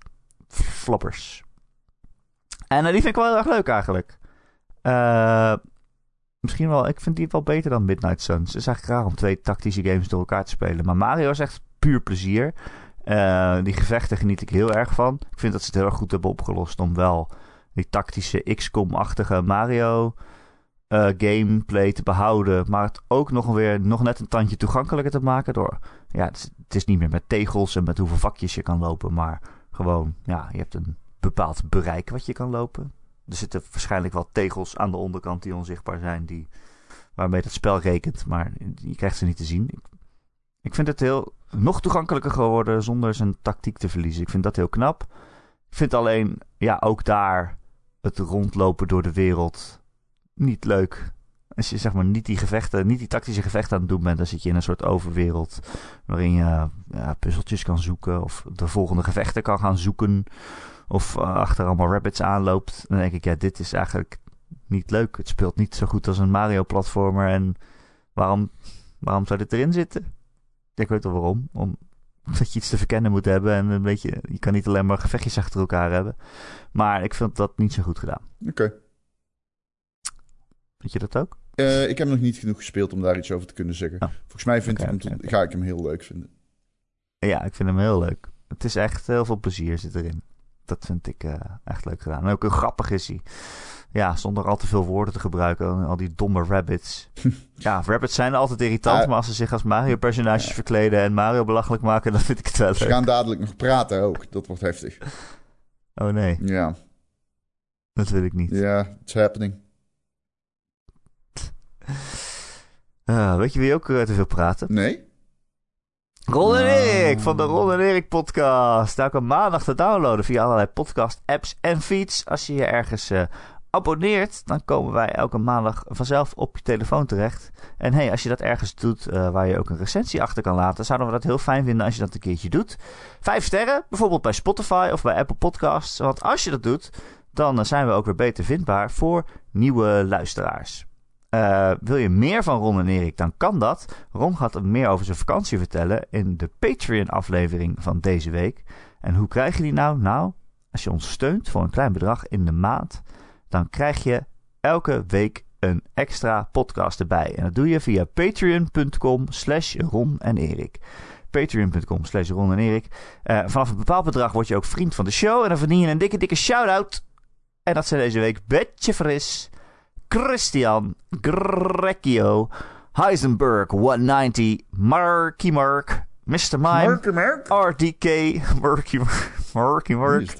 flappers. En eh, die vind ik wel heel erg leuk eigenlijk. Eh, misschien wel, ik vind die wel beter dan Midnight Suns. Het is eigenlijk raar om twee tactische games door elkaar te spelen. Maar Mario is echt puur plezier. Eh, die gevechten geniet ik heel erg van. Ik vind dat ze het heel erg goed hebben opgelost om wel die tactische XCOM-achtige Mario eh, gameplay te behouden. Maar het ook nog weer nog net een tandje toegankelijker te maken. Door, ja, het is, niet meer met tegels en met hoeveel vakjes je kan lopen. Maar gewoon, ja, je hebt een bepaald bereik wat je kan lopen. Er zitten waarschijnlijk wel tegels aan de onderkant die onzichtbaar zijn. Die, waarmee het spel rekent. Maar je krijgt ze niet te zien. Ik, ik vind het heel nog toegankelijker geworden zonder zijn tactiek te verliezen. Ik vind dat heel knap. Ik vind alleen, ja, ook daar het rondlopen door de wereld niet leuk. Als je zeg maar niet die gevechten, niet die tactische gevechten aan het doen bent, dan zit je in een soort overwereld waarin je ja, puzzeltjes kan zoeken of de volgende gevechten kan gaan zoeken of eh, achter allemaal rabbits aanloopt. Dan denk ik, ja, dit is eigenlijk niet leuk. Het speelt niet zo goed als een Mario-platformer en waarom, waarom zou dit erin zitten? Ik weet wel waarom. Om, omdat je iets te verkennen moet hebben en een beetje, je kan niet alleen maar gevechtjes achter elkaar hebben. Maar ik vind dat niet zo goed gedaan. Oké. Vind je dat ook? Eh, ik heb nog niet genoeg gespeeld om daar iets over te kunnen zeggen. Oh. Volgens mij vind ik hem, ga ik hem heel leuk vinden. Ja, ik vind hem heel leuk. Het is echt heel veel plezier zit erin. Dat vind ik eh, echt leuk gedaan. En ook heel grappig is hij. Ja, zonder al te veel woorden te gebruiken. Al die domme rabbits. ja, rabbits zijn altijd irritant. Maar als ze zich als Mario-personages Ja. verkleden en Mario belachelijk maken, dan vind ik het wel Ze leuk. gaan dadelijk nog praten ook. Dat wordt heftig. Oh nee, Ja, dat wil ik niet. ja, it's happening. Ah, weet je wie ook eh, te veel praten? Nee? Ron en Ah. Erik van de Ron en Erik podcast. Elke maandag te downloaden via allerlei podcast apps en feeds. Als je je ergens eh, abonneert, dan komen wij elke maandag vanzelf op je telefoon terecht. En hey, als je dat ergens doet eh, waar je ook een recensie achter kan laten, zouden we dat heel fijn vinden als je dat een keertje doet. Vijf sterren, bijvoorbeeld bij Spotify of bij Apple Podcasts. Want als je dat doet, dan eh, zijn we ook weer beter vindbaar voor nieuwe luisteraars. Eh, wil je meer van Ron en Erik, dan kan dat. Ron gaat er meer over zijn vakantie vertellen in de Patreon-aflevering van deze week. En hoe krijg je die nou? Nou, als je ons steunt voor een klein bedrag in de maand, dan krijg je elke week een extra podcast erbij. En dat doe je via patreon.com slash Ron en Erik. Patreon.com slash Ron en Erik. Eh, vanaf een bepaald bedrag word je ook vriend van de show. En dan verdien je een dikke, dikke shout-out. En dat zijn deze week Betje Fris, Christian, Grecchio, Heisenberg 190, Marky Mark, Mr. Mime, Mark. RDK, Marky Mark, Marky Mark.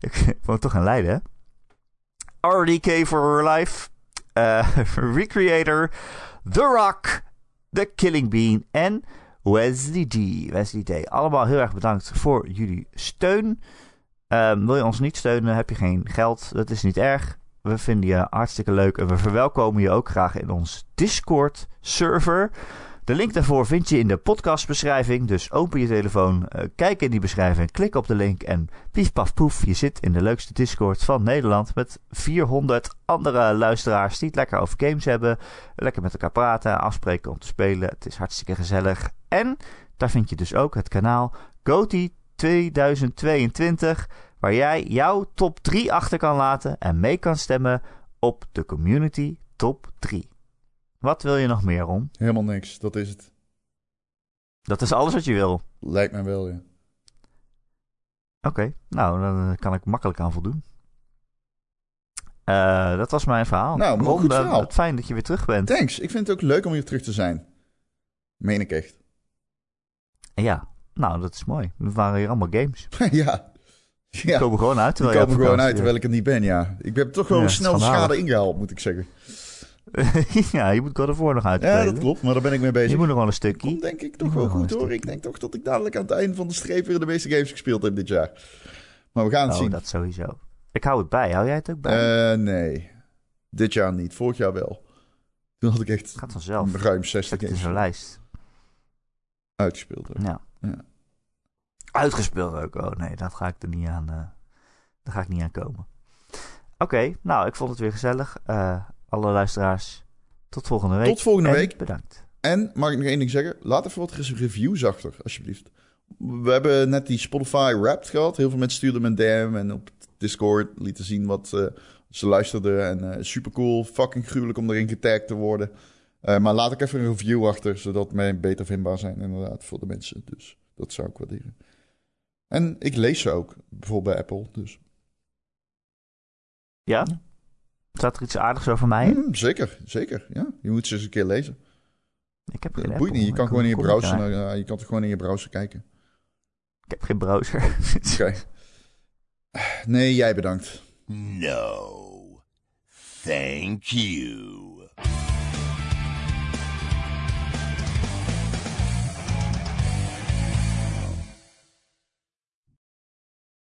Ik woon toch in Leiden, hè? RDK for Her Life, eh, Recreator, The Rock, The Killing Bean en Wesley D. Wesley D. Allemaal heel erg bedankt voor jullie steun. Ehm, wil je ons niet steunen, heb je geen geld. Dat is niet erg. We vinden je hartstikke leuk en we verwelkomen je ook graag in ons Discord-server. De link daarvoor vind je in de podcastbeschrijving. Dus open je telefoon, eh, kijk in die beschrijving, klik op de link en pief paf poef. Je zit in de leukste Discord van Nederland met 400 andere luisteraars die het lekker over games hebben. Lekker met elkaar praten, afspreken om te spelen. Het is hartstikke gezellig. En daar vind je dus ook het kanaal GOTY 2022, waar jij jouw top 3 achter kan laten en mee kan stemmen op de community top 3. Wat wil je nog meer, Ron? Helemaal niks, dat is het. Dat is alles wat je wil. Lijkt mij wel, ja. Oké, nou, dan eh, kan ik makkelijk aan voldoen. Eh, dat was mijn verhaal. Nou, Ron, goed eh, verhaal. fijn dat je weer terug bent. Thanks, ik vind het ook leuk om hier terug te zijn. Meen ik echt. Ja, nou, dat is mooi. We waren hier allemaal games. ja. Die Ja, komen gewoon uit die komen gewoon uit terwijl ik er niet ben, ja. Ik heb toch Ja, snel schade ingehaald, moet ik zeggen. ja, je moet God of War nog Ja, uitspelen. dat klopt, maar daar ben ik mee bezig. Je moet nog wel een Komt stukje. denk ik toch wel goed een hoor. Ik denk toch dat ik dadelijk aan het einde van de streep weer de meeste games gespeeld heb dit jaar. Maar we gaan het Oh, zien. dat sowieso. Ik hou het bij. Hou jij het ook bij? Eh, nee. Dit jaar niet. Vorig jaar wel. Toen had ik echt het gaat vanzelf. ruim 60 Zet het in games zo'n lijst. uitgespeeld. hoor. Ja. Ja. Uitgespeeld ook. Oh nee, dat ga ik er niet aan, eh daar ga ik niet aan komen. Oké, nou, ik vond het weer gezellig. Eh, alle luisteraars, tot volgende week. Tot volgende En week. Bedankt. En mag ik nog één ding zeggen? Laat even wat reviews achter, alsjeblieft. We hebben net die Spotify Wrapped gehad. Heel veel mensen stuurden me een DM en op Discord lieten zien wat eh, ze luisterden. En super cool, fucking gruwelijk om erin getagd te worden. Maar laat ik even een review achter, zodat wij beter vindbaar zijn inderdaad voor de mensen. Dus dat zou ik waarderen. En ik lees ze ook, bijvoorbeeld bij Apple. Dus. Ja? Staat er iets aardigs over mij? Mm, zeker, zeker. Ja, je moet ze eens een keer lezen. Ik heb geen Dat Apple, boeit niet, je kan gewoon in je browser, naar- naar- je kan toch gewoon in je browser kijken. Ik heb geen browser. Oké. Nee, jij bedankt. No. Thank you.